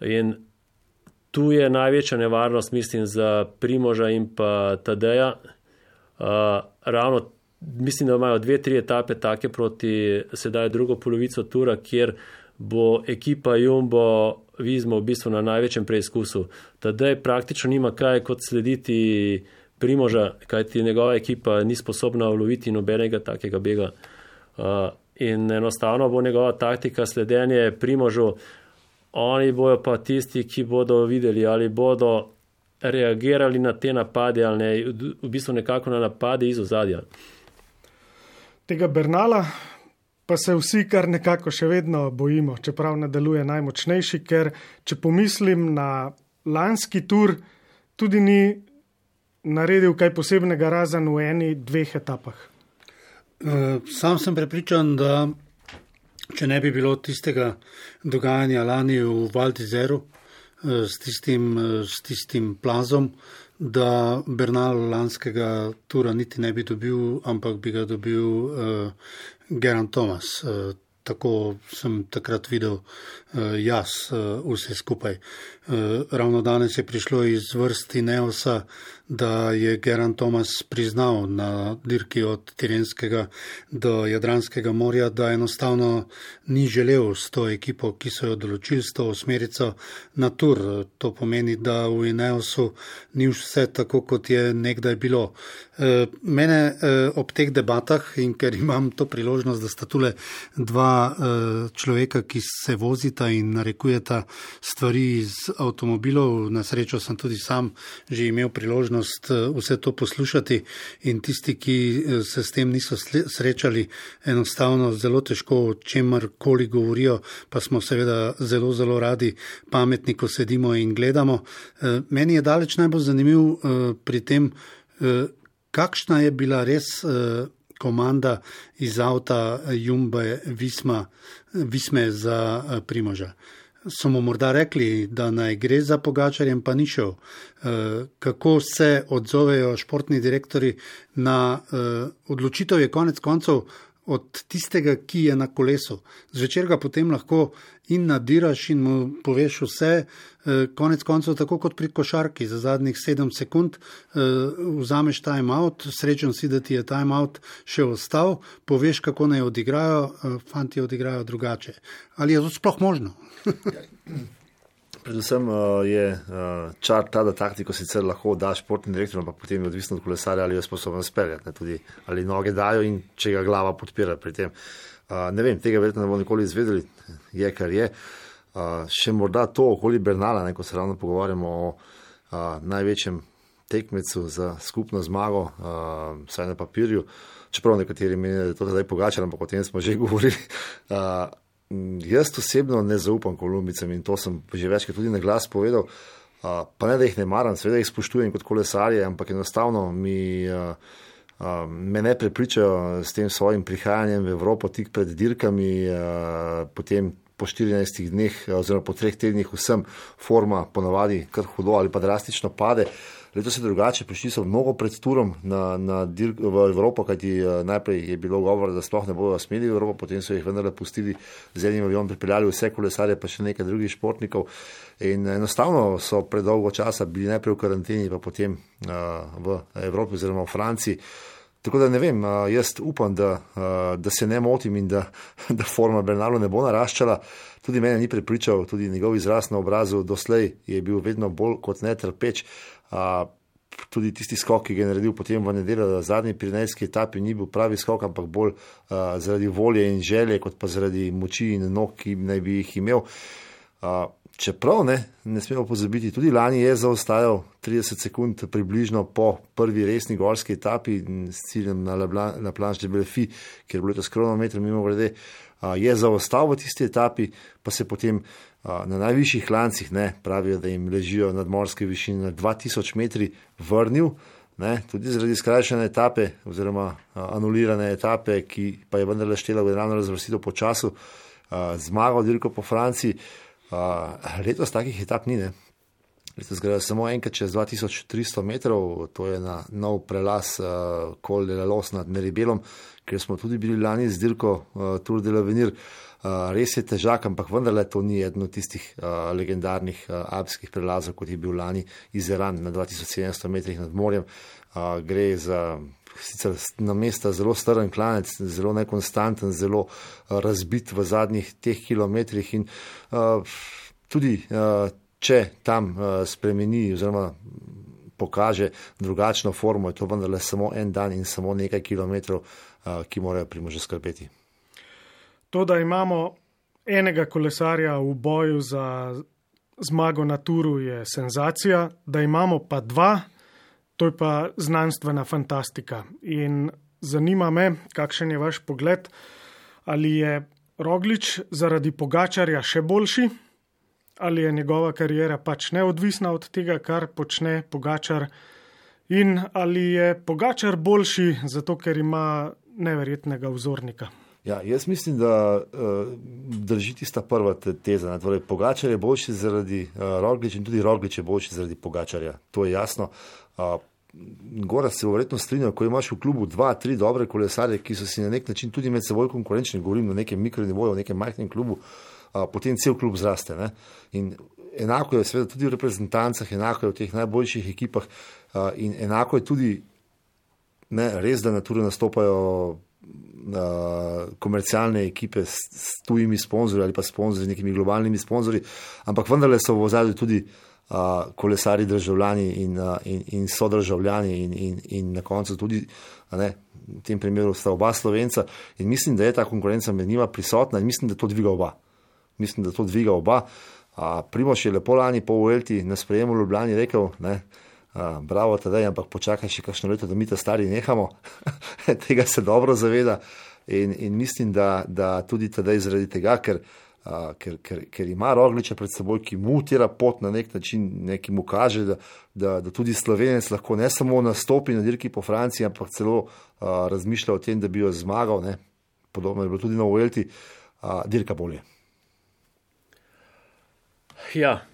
In tu je največja nevarnost, mislim, za Primoža in pa Tadeja. Uh, ravno mislim, da imajo dve, tri etape take proti sedaj drugo polovico tura, kjer bo ekipa Jumbo Vizmo v bistvu na največjem preizkusu. Tadej praktično nima kaj kot slediti Primoža, kajti njegova ekipa ni sposobna uloviti nobenega takega bega. Uh, in enostavno bo njegova taktika sledenje primožu, oni bojo pa tisti, ki bodo videli, ali bodo reagirali na te napade ali ne, v bistvu nekako na napade iz ozadja. Tega Bernala pa se vsi kar nekako še vedno bojimo, čeprav nadaljuje najmočnejši, ker če pomislim na lanski tur, tudi ni naredil kaj posebnega razen v eni, dveh etapah. Eh, sam sem prepričan, da če ne bi bilo tistega dogajanja lani v Valdizeru eh, s tistim, eh, tistim plazom, da Bernal lanskega tura niti ne bi dobil, ampak bi ga dobil uh, Geran Thomas. Uh, tako sem takrat videl uh, jaz uh, vse skupaj. Uh, ravno danes je prišlo iz vrsti Neosa, da je Geran Thomas priznal na dirki od Tirenskega do Jadranskega morja, da enostavno ni želel s to ekipo, ki so jo določili, s to osmerico na tur. To pomeni, da v Ineosu ni vse tako, kot je nekdaj bilo. Mene ob teh debatah in ker imam to priložnost, da sta tule dva človeka, ki se vozita in narekujeta stvari iz avtomobilov, na srečo sem tudi sam že imel priložnost, eh, vse to poslušati in tisti, ki eh, se s tem niso srečali, enostavno zelo težko o čemer koli govorijo, pa smo seveda zelo, zelo radi pametni, ko sedimo in gledamo. Eh, meni je daleč najbolj zanimiv pri tem, kakšna je bila res komanda iz avta Jumbe Visma, Visme za Primoža so mu morda rekli, da naj gre za pogačarjem, pa ni šel. Eh, kako se odzovejo športni direktori na eh, odločitev, je konec koncev od tistega, ki je na kolesu. Zvečer ga potem lahko in nadiraš in mu poveš vse, eh, konec koncev, tako kot pri košarki, za zadnjih sedem sekund eh, vzameš timeout, srečen si, da ti je timeout še ostal, poveš, kako naj odigrajo, eh, fanti odigrajo drugače. Ali je to sploh možno? [LAUGHS] Predvsem uh, je uh, čar ta, da taktiko sicer lahko daš športni direktor, ampak potem je odvisno od kolesarja, ali je sposoben speljati, ali noge dajo in če ga glava podpira pri tem. Uh, ne vem, tega verjetno ne bomo nikoli izvedeli, je kar je. Uh, še morda to okoli Bernala, ne, ko se ravno pogovarjamo o uh, največjem tekmecu za skupno zmago, uh, vsaj na papirju, čeprav nekateri menijo, da je to zdaj pogačalo, ampak o tem smo že [LAUGHS] govorili. Uh, jaz osebno ne zaupam kolumbicam in to sem že večkrat tudi na glas povedal. Uh, pa ne, da jih ne maram, seveda jih spoštujem kot kolesarje, ampak enostavno mi, uh, me ne prepričajo s tem svojim prihajanjem v Evropo tik pred dirkami, uh, potem po 14 dneh oziroma po treh tednih vsem forma ponavadi kar hudo ali pa drastično pade. Uh, Letos je drugače, prišli so mnogo pred turom na, na v Evropo, kajti uh, najprej je bilo govor, da sploh ne bodo smeli v Evropo, potem so jih vendarle pustili z enim avionom, pripeljali vse kolesarje, pa še nekaj drugih športnikov. In enostavno so predolgo časa bili najprej v karanteni, pa potem uh, v Evropi oziroma v Franciji. Tako da ne vem, jaz upam, da, da se ne motim in da, [LAUGHS] da forma Bernalo ne bo naraščala. Tudi mene ni prepričal, tudi njegov izraz na obrazu doslej je bil vedno bolj kot ne trpeč. Uh, tudi tisti skok, ki ga je naredil potem v nedeljo, da zadnji pirinejski etapi ni bil pravi skok, ampak bolj uh, zaradi volje in želje, kot pa zaradi moči in nog, ki naj bi jih imel. Uh, čeprav ne, ne smemo pozabiti, tudi lani je zaostajal 30 sekund približno po prvi resni gorski etapi s ciljem na, na planš de Belfi, kjer je bilo to skromno meter mimo grede. Uh, je zaostal v tisti etapi, pa se potem na najvišjih klancih, ne, pravijo, da jim ležijo nadmorske višine na 2000 metri, vrnil, ne, tudi zaradi skrajšane etape oziroma anulirane etape, ki pa je vendarle štela v generalno razvrstitev po času, zmagal dirko po Franciji. Letos takih etap ni, ne. Letos gre samo enkrat čez 2300 metrov, to je na nov prelaz uh, de la Los nad Meribelom, kjer smo tudi bili lani z dirko uh, Tour de l'Avenir. Uh, res je težak, ampak vendarle to ni eno tistih uh, legendarnih uh, alpskih prelazov, kot je bil lani iz Iran na 2700 metrih nad morjem. Uh, gre za sicer na mesta zelo strn klanec, zelo nekonstanten, zelo uh, razbit v zadnjih teh kilometrih in uh, tudi uh, če tam uh, spremeni oziroma pokaže drugačno formo, je to vendarle samo en dan in samo nekaj kilometrov, uh, ki morajo primože skrbeti. To, da imamo enega kolesarja v boju za zmago na turu, je senzacija, da imamo pa dva, to je pa znanstvena fantastika. In zanima me, kakšen je vaš pogled, ali je Roglič zaradi pogačarja še boljši, ali je njegova karijera pač neodvisna od tega, kar počne pogačar, in ali je pogačar boljši zato, ker ima neverjetnega vzornika. Ja, jaz mislim, da uh, drži tista prva teza. Torej, Pogačar je boljši zaradi uh, Rogliča in tudi Roglič je boljši zaradi Pogačarja. To je jasno. Uh, Gora se verjetno strinja, ko imaš v klubu dva, tri dobre kolesarje, ki so si na nek način tudi med seboj konkurenčni, govorim na nekem mikronivoju, v nekem majhnem klubu, uh, potem cel klub zraste. Ne? In enako je seveda tudi v reprezentancah, enako je v teh najboljših ekipah uh, in enako je tudi ne, res, da na turu nastopajo komercialne ekipe s, s tujimi sponzorji ali pa sponzorji, nekimi globalnimi sponzorji, ampak vendarle so v ozadju tudi uh, kolesari državljani in, uh, in, in so državljani in, in, in na koncu tudi, ne, v tem primeru sta oba slovenca in mislim, da je ta konkurenca med njima prisotna in mislim, da to dviga oba. Mislim, da to dviga oba. Uh, Primoš je lepo lani po Uelti na sprejemu v Ljubljani rekel, ne, Uh, bravo, tedaj, ampak počakaj še kakšno leto, da mi ta stari nehamo. [LAUGHS] tega se dobro zaveda in, in mislim, da, da tudi tedaj zaradi tega, ker, uh, ker, ker, ker ima rogliča pred seboj, ki mu tira pot na nek način, neki mu kaže, da, da, da tudi slovenec lahko ne samo nastopi na dirki po Franciji, ampak celo uh, razmišlja o tem, da bi jo zmagal. Ne? Podobno je bilo tudi na Uelti, uh, dirka bolje. Ja,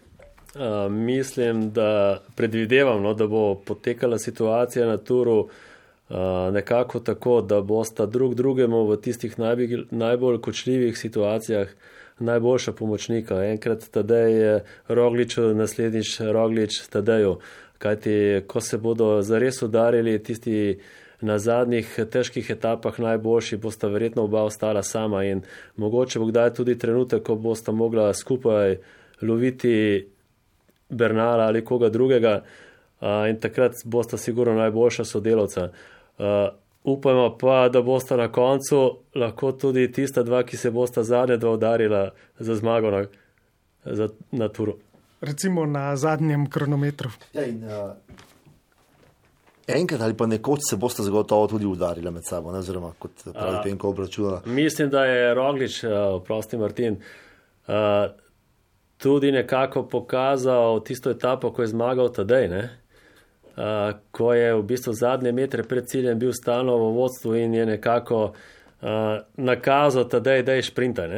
mislim, da predvidevam, no, da bo potekala situacija na turu nekako tako, da bosta drug drugemu v tistih najbolj, najbolj kočljivih situacijah najboljša pomočnika. Enkrat tedaj je Roglič, naslednjič Roglič tedeju. Kajti, ko se bodo zares udarili tisti na zadnjih težkih etapah najboljši, bosta verjetno oba ostala sama in mogoče bo kdaj tudi trenutek, ko bosta mogla skupaj loviti Bernala ali koga drugega in takrat bosta sigurno najboljša sodelovca. Upamo pa, da bosta na koncu lahko tudi tista dva, ki se bosta zadnje dva udarila za zmago na, za, na turu. Recimo na zadnjem kronometru. Ja, in, uh, enkrat ali pa nekoč se bosta zagotovo tudi udarila med sabo, ne, oziroma kot pravi Penko obračunala. Mislim, da je Roglič, uh, prosti Martin, uh, tudi nekako pokazal tisto etapo, ko je zmagal tadej, ne? Uh, ko je v bistvu zadnje metre pred ciljem bil stalno v vodstvu in je nekako uh, nakazal da je šprinta.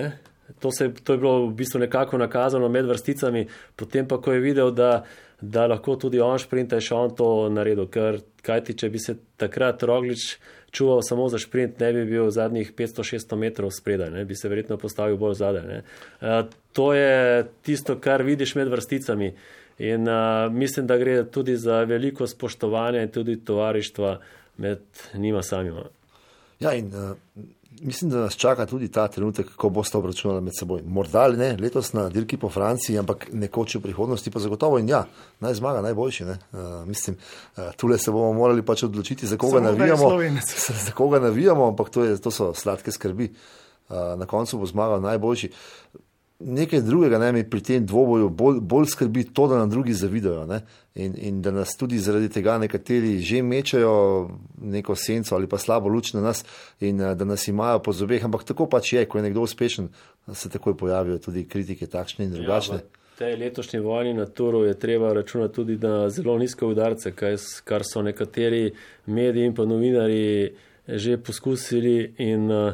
To, se, to je bilo v bistvu nekako nakazano med vrsticami, potem pa, ko je videl, da, da lahko tudi on šprinta, je še on to naredil. Ker, kajti, če bi se takrat Roglič čuval samo za šprint, ne bi bil zadnjih 500-600 metrov spredaj, ne? bi se verjetno postavil bolj zadaj. Uh, to je tisto, kar vidiš med vrsticami. In uh, mislim, da gre tudi za veliko spoštovanja in tudi tovarištva med njima samima. Ja, in uh, mislim, da nas čaka tudi ta trenutek, ko boste obračunali med seboj. Morda ne letos na dirki po Franciji, ampak nekoč v prihodnosti pa zagotovo. In ja, naj zmaga najboljši. Uh, mislim, uh, tule se bomo morali pač odločiti, za koga Samo navijamo. [LAUGHS] Za koga navijamo, ampak to, je, to so sladke skrbi. Uh, na koncu bo zmagal najboljši nekaj drugega, ne, mi pri tem dvoboju bolj, bolj skrbi to, da nam drugi zavidajo ne, in, in da nas tudi zaradi tega nekateri že mečajo neko senco ali pa slabo luč na nas in eh, da nas imajo po zobeh. Ampak tako pač je, ko je nekdo uspešen, se takoj pojavijo tudi kritike takšne in ja, drugačne. Ja, Tej letošnji vojni na Turu je treba računati tudi na zelo nizke udarce, kar so nekateri mediji in pa novinari že poskusili. In, uh,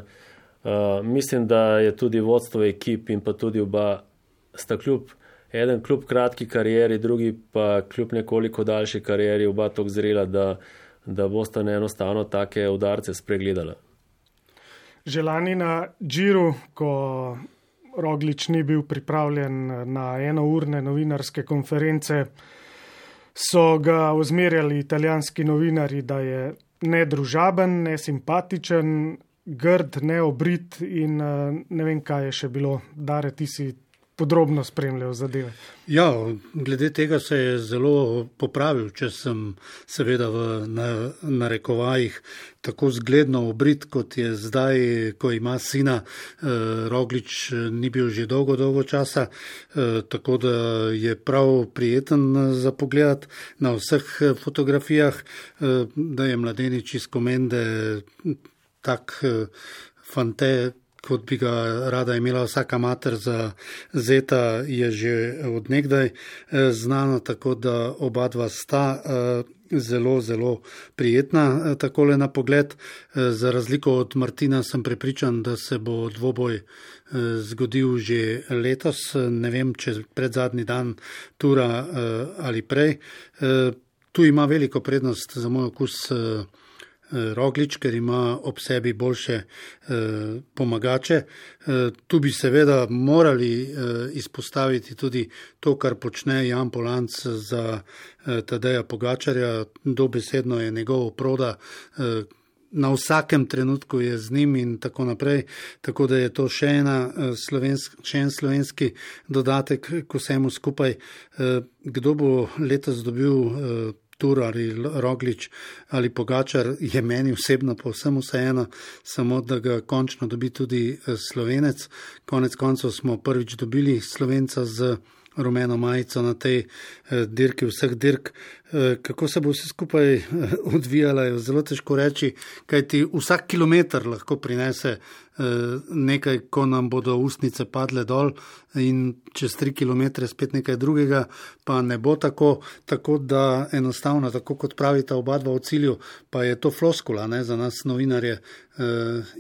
Uh, mislim, da je tudi vodstvo ekip in pa tudi oba sta kljub, eden kljub kratki karieri, drugi pa kljub nekoliko daljši karieri, oba tako zrela, da, da bosta enostavno take udarce spregledala. Želani na Džiru, ko Roglič ni bil pripravljen na enourne novinarske konference, so ga ozmerjali italijanski novinari, da je nedružaben, nesimpatičen, grd, neobrit in uh, ne vem, kaj je še bilo, da ti si podrobno spremljal zadeve. Ja, glede tega se je zelo popravil, če sem seveda v narekovajih tako zgledno obrit, kot je zdaj, ko ima sina. Eh, Roglič ni bil že dolgo, dolgo časa, eh, tako da je prav prijeten za pogled na vseh fotografijah, eh, da je mladenič iz komende tak eh, fante, kot bi ga rada imela vsaka mater za zeta, je že odnegdaj eh, znano, tako da oba dva sta eh, zelo, zelo prijetna takole na pogled. Za razliko od Martina sem prepričan, da se bo dvoboj zgodil že letos, ne vem, če pred zadnji dan tura ali prej. Tu ima veliko prednost za moj okus Roglič, ker ima ob sebi boljše eh, pomagače. Eh, tu bi seveda morali izpostaviti tudi to, kar počne Jan Polanc za Tadeja Pogačarja, dobesedno je njegov proda. Na vsakem trenutku je z njim, in tako naprej. Tako da je to še, ena, slovensk, še en slovenski dodatek k vsemu skupaj. Kdo bo letos dobil Tur ali Roglič ali Pogačar, je meni osebno povsem vseeno, samo da ga končno dobi tudi eh, slovenec. Konec koncev smo prvič dobili slovenca z rumeno majico na tej eh, dirki, vseh dirk. Eh, kako se bo vse skupaj odvijalo, je zelo težko reči, kajti vsak kilometr lahko prinese nekaj, ko nam bodo ustnice padle dol, in čez tri km spet nekaj drugega, pa ne bo tako, tako da enostavno, tako kot pravita oba dva v cilju, pa je to floskula ne, za nas novinarje.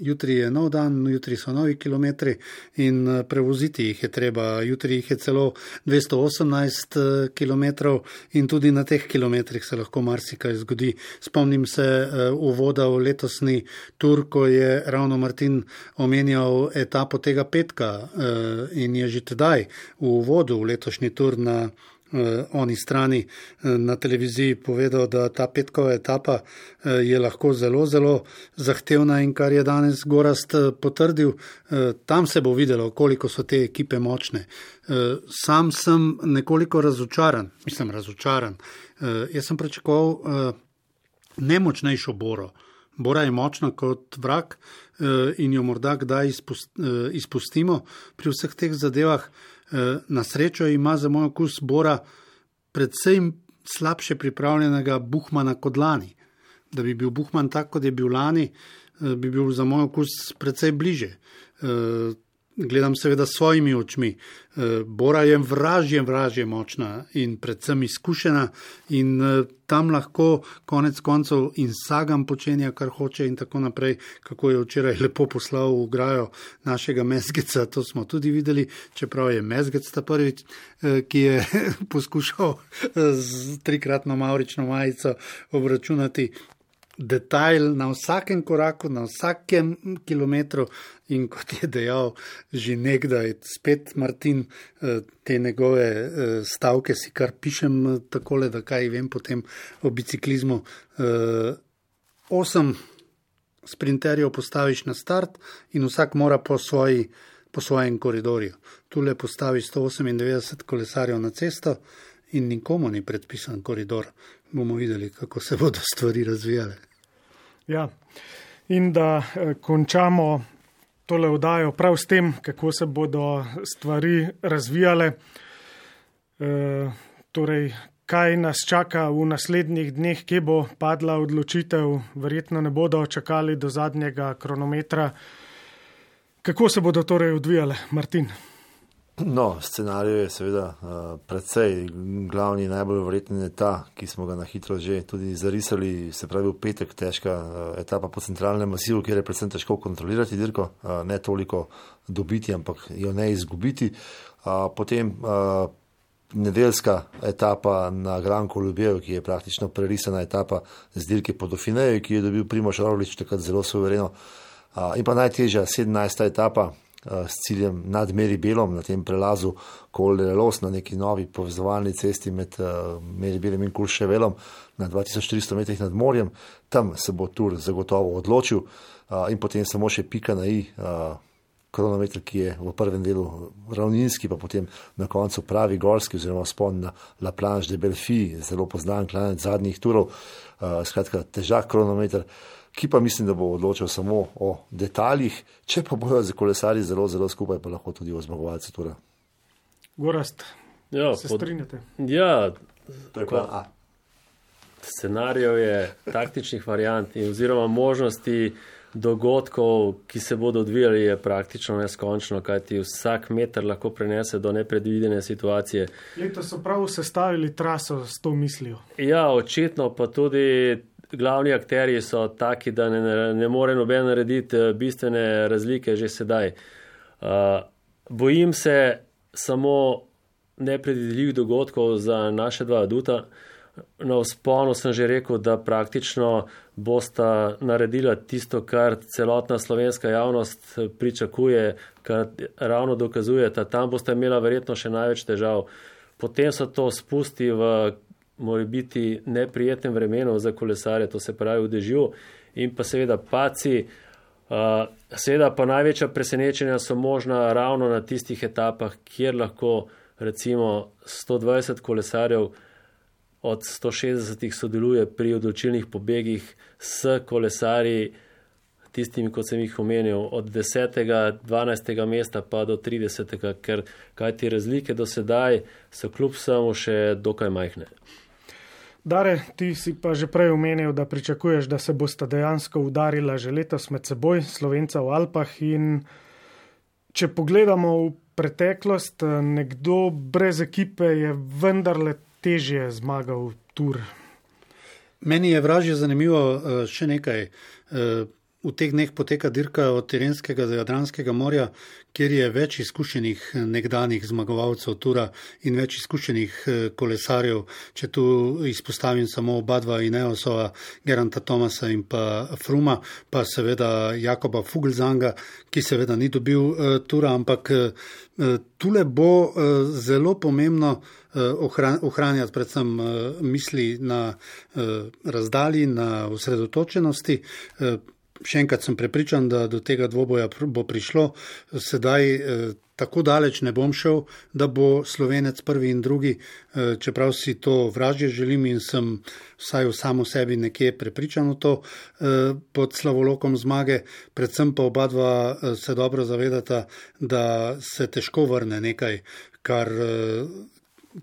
Jutri je nov dan, jutri so novi kilometri in prevoziti jih je treba. Jutri jih je celo 218 uh, km in tudi na teh kilometrih se lahko marsikaj zgodi. Spomnim se uh, uvoda v letosni tur, ko je ravno Martin omenjal etapo tega petka uh, in je že tedaj v uvodu v letošnji tur na uh, oni strani na televiziji povedal, da ta petkova etapa je lahko zelo, zelo zahtevna in kar je danes Gorast potrdil, tam se bo videlo, koliko so te ekipe močne. Sam sem nekoliko razočaran, mislim razočaran. Uh, jaz sem pričakoval uh, nemočnejšo boro. Bora je močna kot vrak in jo morda kdaj izpustimo pri vseh teh zadevah. Eh, na srečo ima za moj okus Bora predvsem slabše pripravljenega Buhmana kot lani. Da bi bil Buhman tak, kot je bil lani, eh, bi bil za moj okus predvsej bliže. Gledam seveda s svojimi očmi. Eh, Bora je vražje, vražje močna in predvsem izkušena in eh, tam lahko konec koncev in sagam počenja, kar hoče in tako naprej, kako je včeraj [LAUGHS] lepo poslal v grajo našega mezgeca, to smo tudi videli, čeprav je mezgec ta prvič, eh, ki je [LAUGHS] poskušal z trikratno maurično majico obračunati detajl na vsakem koraku, na vsakem kilometru. In kot je dejal že nekdaj, spet Martin, eh, te njegove eh, stavke si kar pišem eh, tako, da kaj vem potem o biciklizmu. Osem sprinterjev postaviš na start in vsak mora po, svoji, po svojem koridorju. Tule postaviš 198 kolesarjev na cesto in nikomu ni predpisan koridor. Bomo videli, kako se bodo stvari razvijale. Ja. In da eh, končamo tole vdajo prav s tem, kako se bodo stvari razvijale. E, torej, kaj nas čaka v naslednjih dneh, kje bo padla odločitev, verjetno ne bodo čakali do zadnjega kronometra. Kako se bodo torej odvijale, Martin? No, scenarij je seveda uh, precej glavni, najbolj vreten je ta, ki smo ga na hitro že tudi zarisali, se pravi v petek težka uh, etapa po centralnem masivu, kjer je predvsem težko kontrolirati dirko, uh, ne toliko dobiti, ampak jo ne izgubiti. Uh, potem uh, nedeljska etapa na Granko Ljubev, ki je praktično prerisana etapa z dirke po Dofineju, ki je dobil Primoš Rovlič takrat zelo suvereno. Uh, in pa najtežja 17. etapa. Eh, s ciljem nad Meri Belom na tem prelazu Koldelos na neki novi povezovalni cesti med uh, Meri Belem in Kulševelom na 2400 metrih nad morjem. Tam se bo tur zagotovo odločil uh, in potem samo še pika na i. Kronometer, ki je v prvem delu ravninski, pa potem na koncu pravi gorski, oziroma spon na La Planche de Belfi, zelo poznan klanec zadnjih turov, uh, skratka, težak kronometer. Uh, ki pa mislim, da bo odločil samo o detaljih, če pa bojo za kolesari zelo, zelo skupaj, pa lahko tudi o zmagovalcu. Torej. Gorast, ja, se pod... strinjate? Ja, tako je. Scenarijev je taktičnih variant in oziroma možnosti dogodkov, ki se bodo odvijali, je praktično neskončno, kajti vsak meter lahko prenese do nepredvidene situacije. Leto so prav sestavili traso s to mislijo. Ja, očitno pa tudi glavni akteri so taki, da ne, ne more noben narediti eh, bistvene razlike že sedaj. Uh, bojim se samo nepredvidljivih dogodkov za naše dva aduta. Na vzponu sem že rekel, da praktično bosta naredila tisto, kar celotna slovenska javnost eh, pričakuje, kar ravno dokazuje, da tam boste imela verjetno še največ težav. Potem so to spusti v mora biti neprijetnem vremenu za kolesarje, to se pravi v dežju in pa seveda paci. Uh, seveda pa največja presenečenja so možna ravno na tistih etapah, kjer lahko recimo 120 kolesarjev od 160 sodeluje pri odločilnih pobegih s kolesarji, tistimi, kot sem jih omenil, od 10. 12. mesta pa do 30. ker kaj ti razlike do sedaj so kljub samo še dokaj majhne. Dare, ti si pa že prej omenil, da pričakuješ, da se bosta dejansko udarila že letos med seboj, Slovenca v Alpah. In če pogledamo v preteklost, nekdo brez ekipe je vendarle težje zmagal tur. Meni je vražje zanimivo eh, še nekaj. Eh, v teh dneh poteka dirka od Tirenskega do Jadranskega morja, kjer je več izkušenih nekdanjih zmagovalcev Tura in več izkušenih eh, kolesarjev. Če tu izpostavim samo oba dva Ineosova, Geranta Tomasa in pa Fruma, pa seveda Jakoba Fuglzanga, ki seveda ni dobil uh, Tura, ampak tule bo zelo pomembno ohranjati predvsem misli na razdalji, na osredotočenosti še enkrat sem prepričan, da do tega dvoboja bo prišlo. Sedaj eh, tako daleč ne bom šel, da bo slovenec prvi in drugi, eh, čeprav si to vražje želim in sem vsaj v samo sebi nekje prepričan v to eh, pod slavolokom zmage. Predvsem pa oba dva se dobro zavedata, da se težko vrne nekaj, kar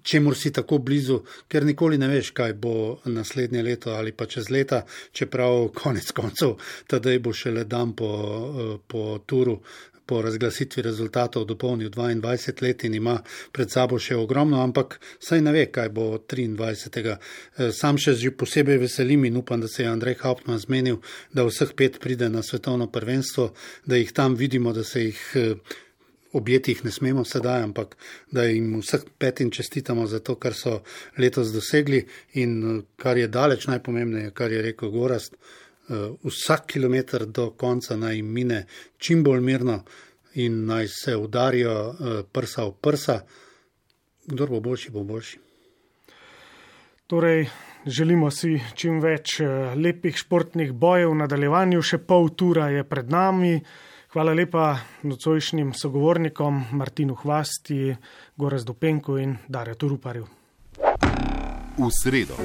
čemu si tako blizu, ker nikoli ne veš, kaj bo naslednje leto ali pa čez leta, čeprav konec koncev, tedaj bo šele dan po, eh, po turu. Po razglasitvi rezultatov dopolnil 22 let in ima pred sabo še ogromno, ampak saj ne ve, kaj bo 23. Eh, sam še že posebej veselim in upam, da se je Andrej Hauptmann zmenil, da vseh pet pride na svetovno prvenstvo, da jih tam vidimo, da se jih eh, objetih ne smemo sedaj, ampak da jim vseh petin čestitamo za to, kar so letos dosegli in kar je daleč najpomembnejše, kar je rekel Gorast. Eh, vsak kilometr do konca naj mine čim bolj mirno in naj se udarijo eh, prsa v prsa. Kdor bo boljši, bo boljši. Torej, želimo si čim več eh, lepih športnih bojev v nadaljevanju, še pol tura je pred nami. Hvala lepa nocojšnjim sogovornikom Martinu Hvasti, Gorazdu Penku in Darju Turuparju. V sredo.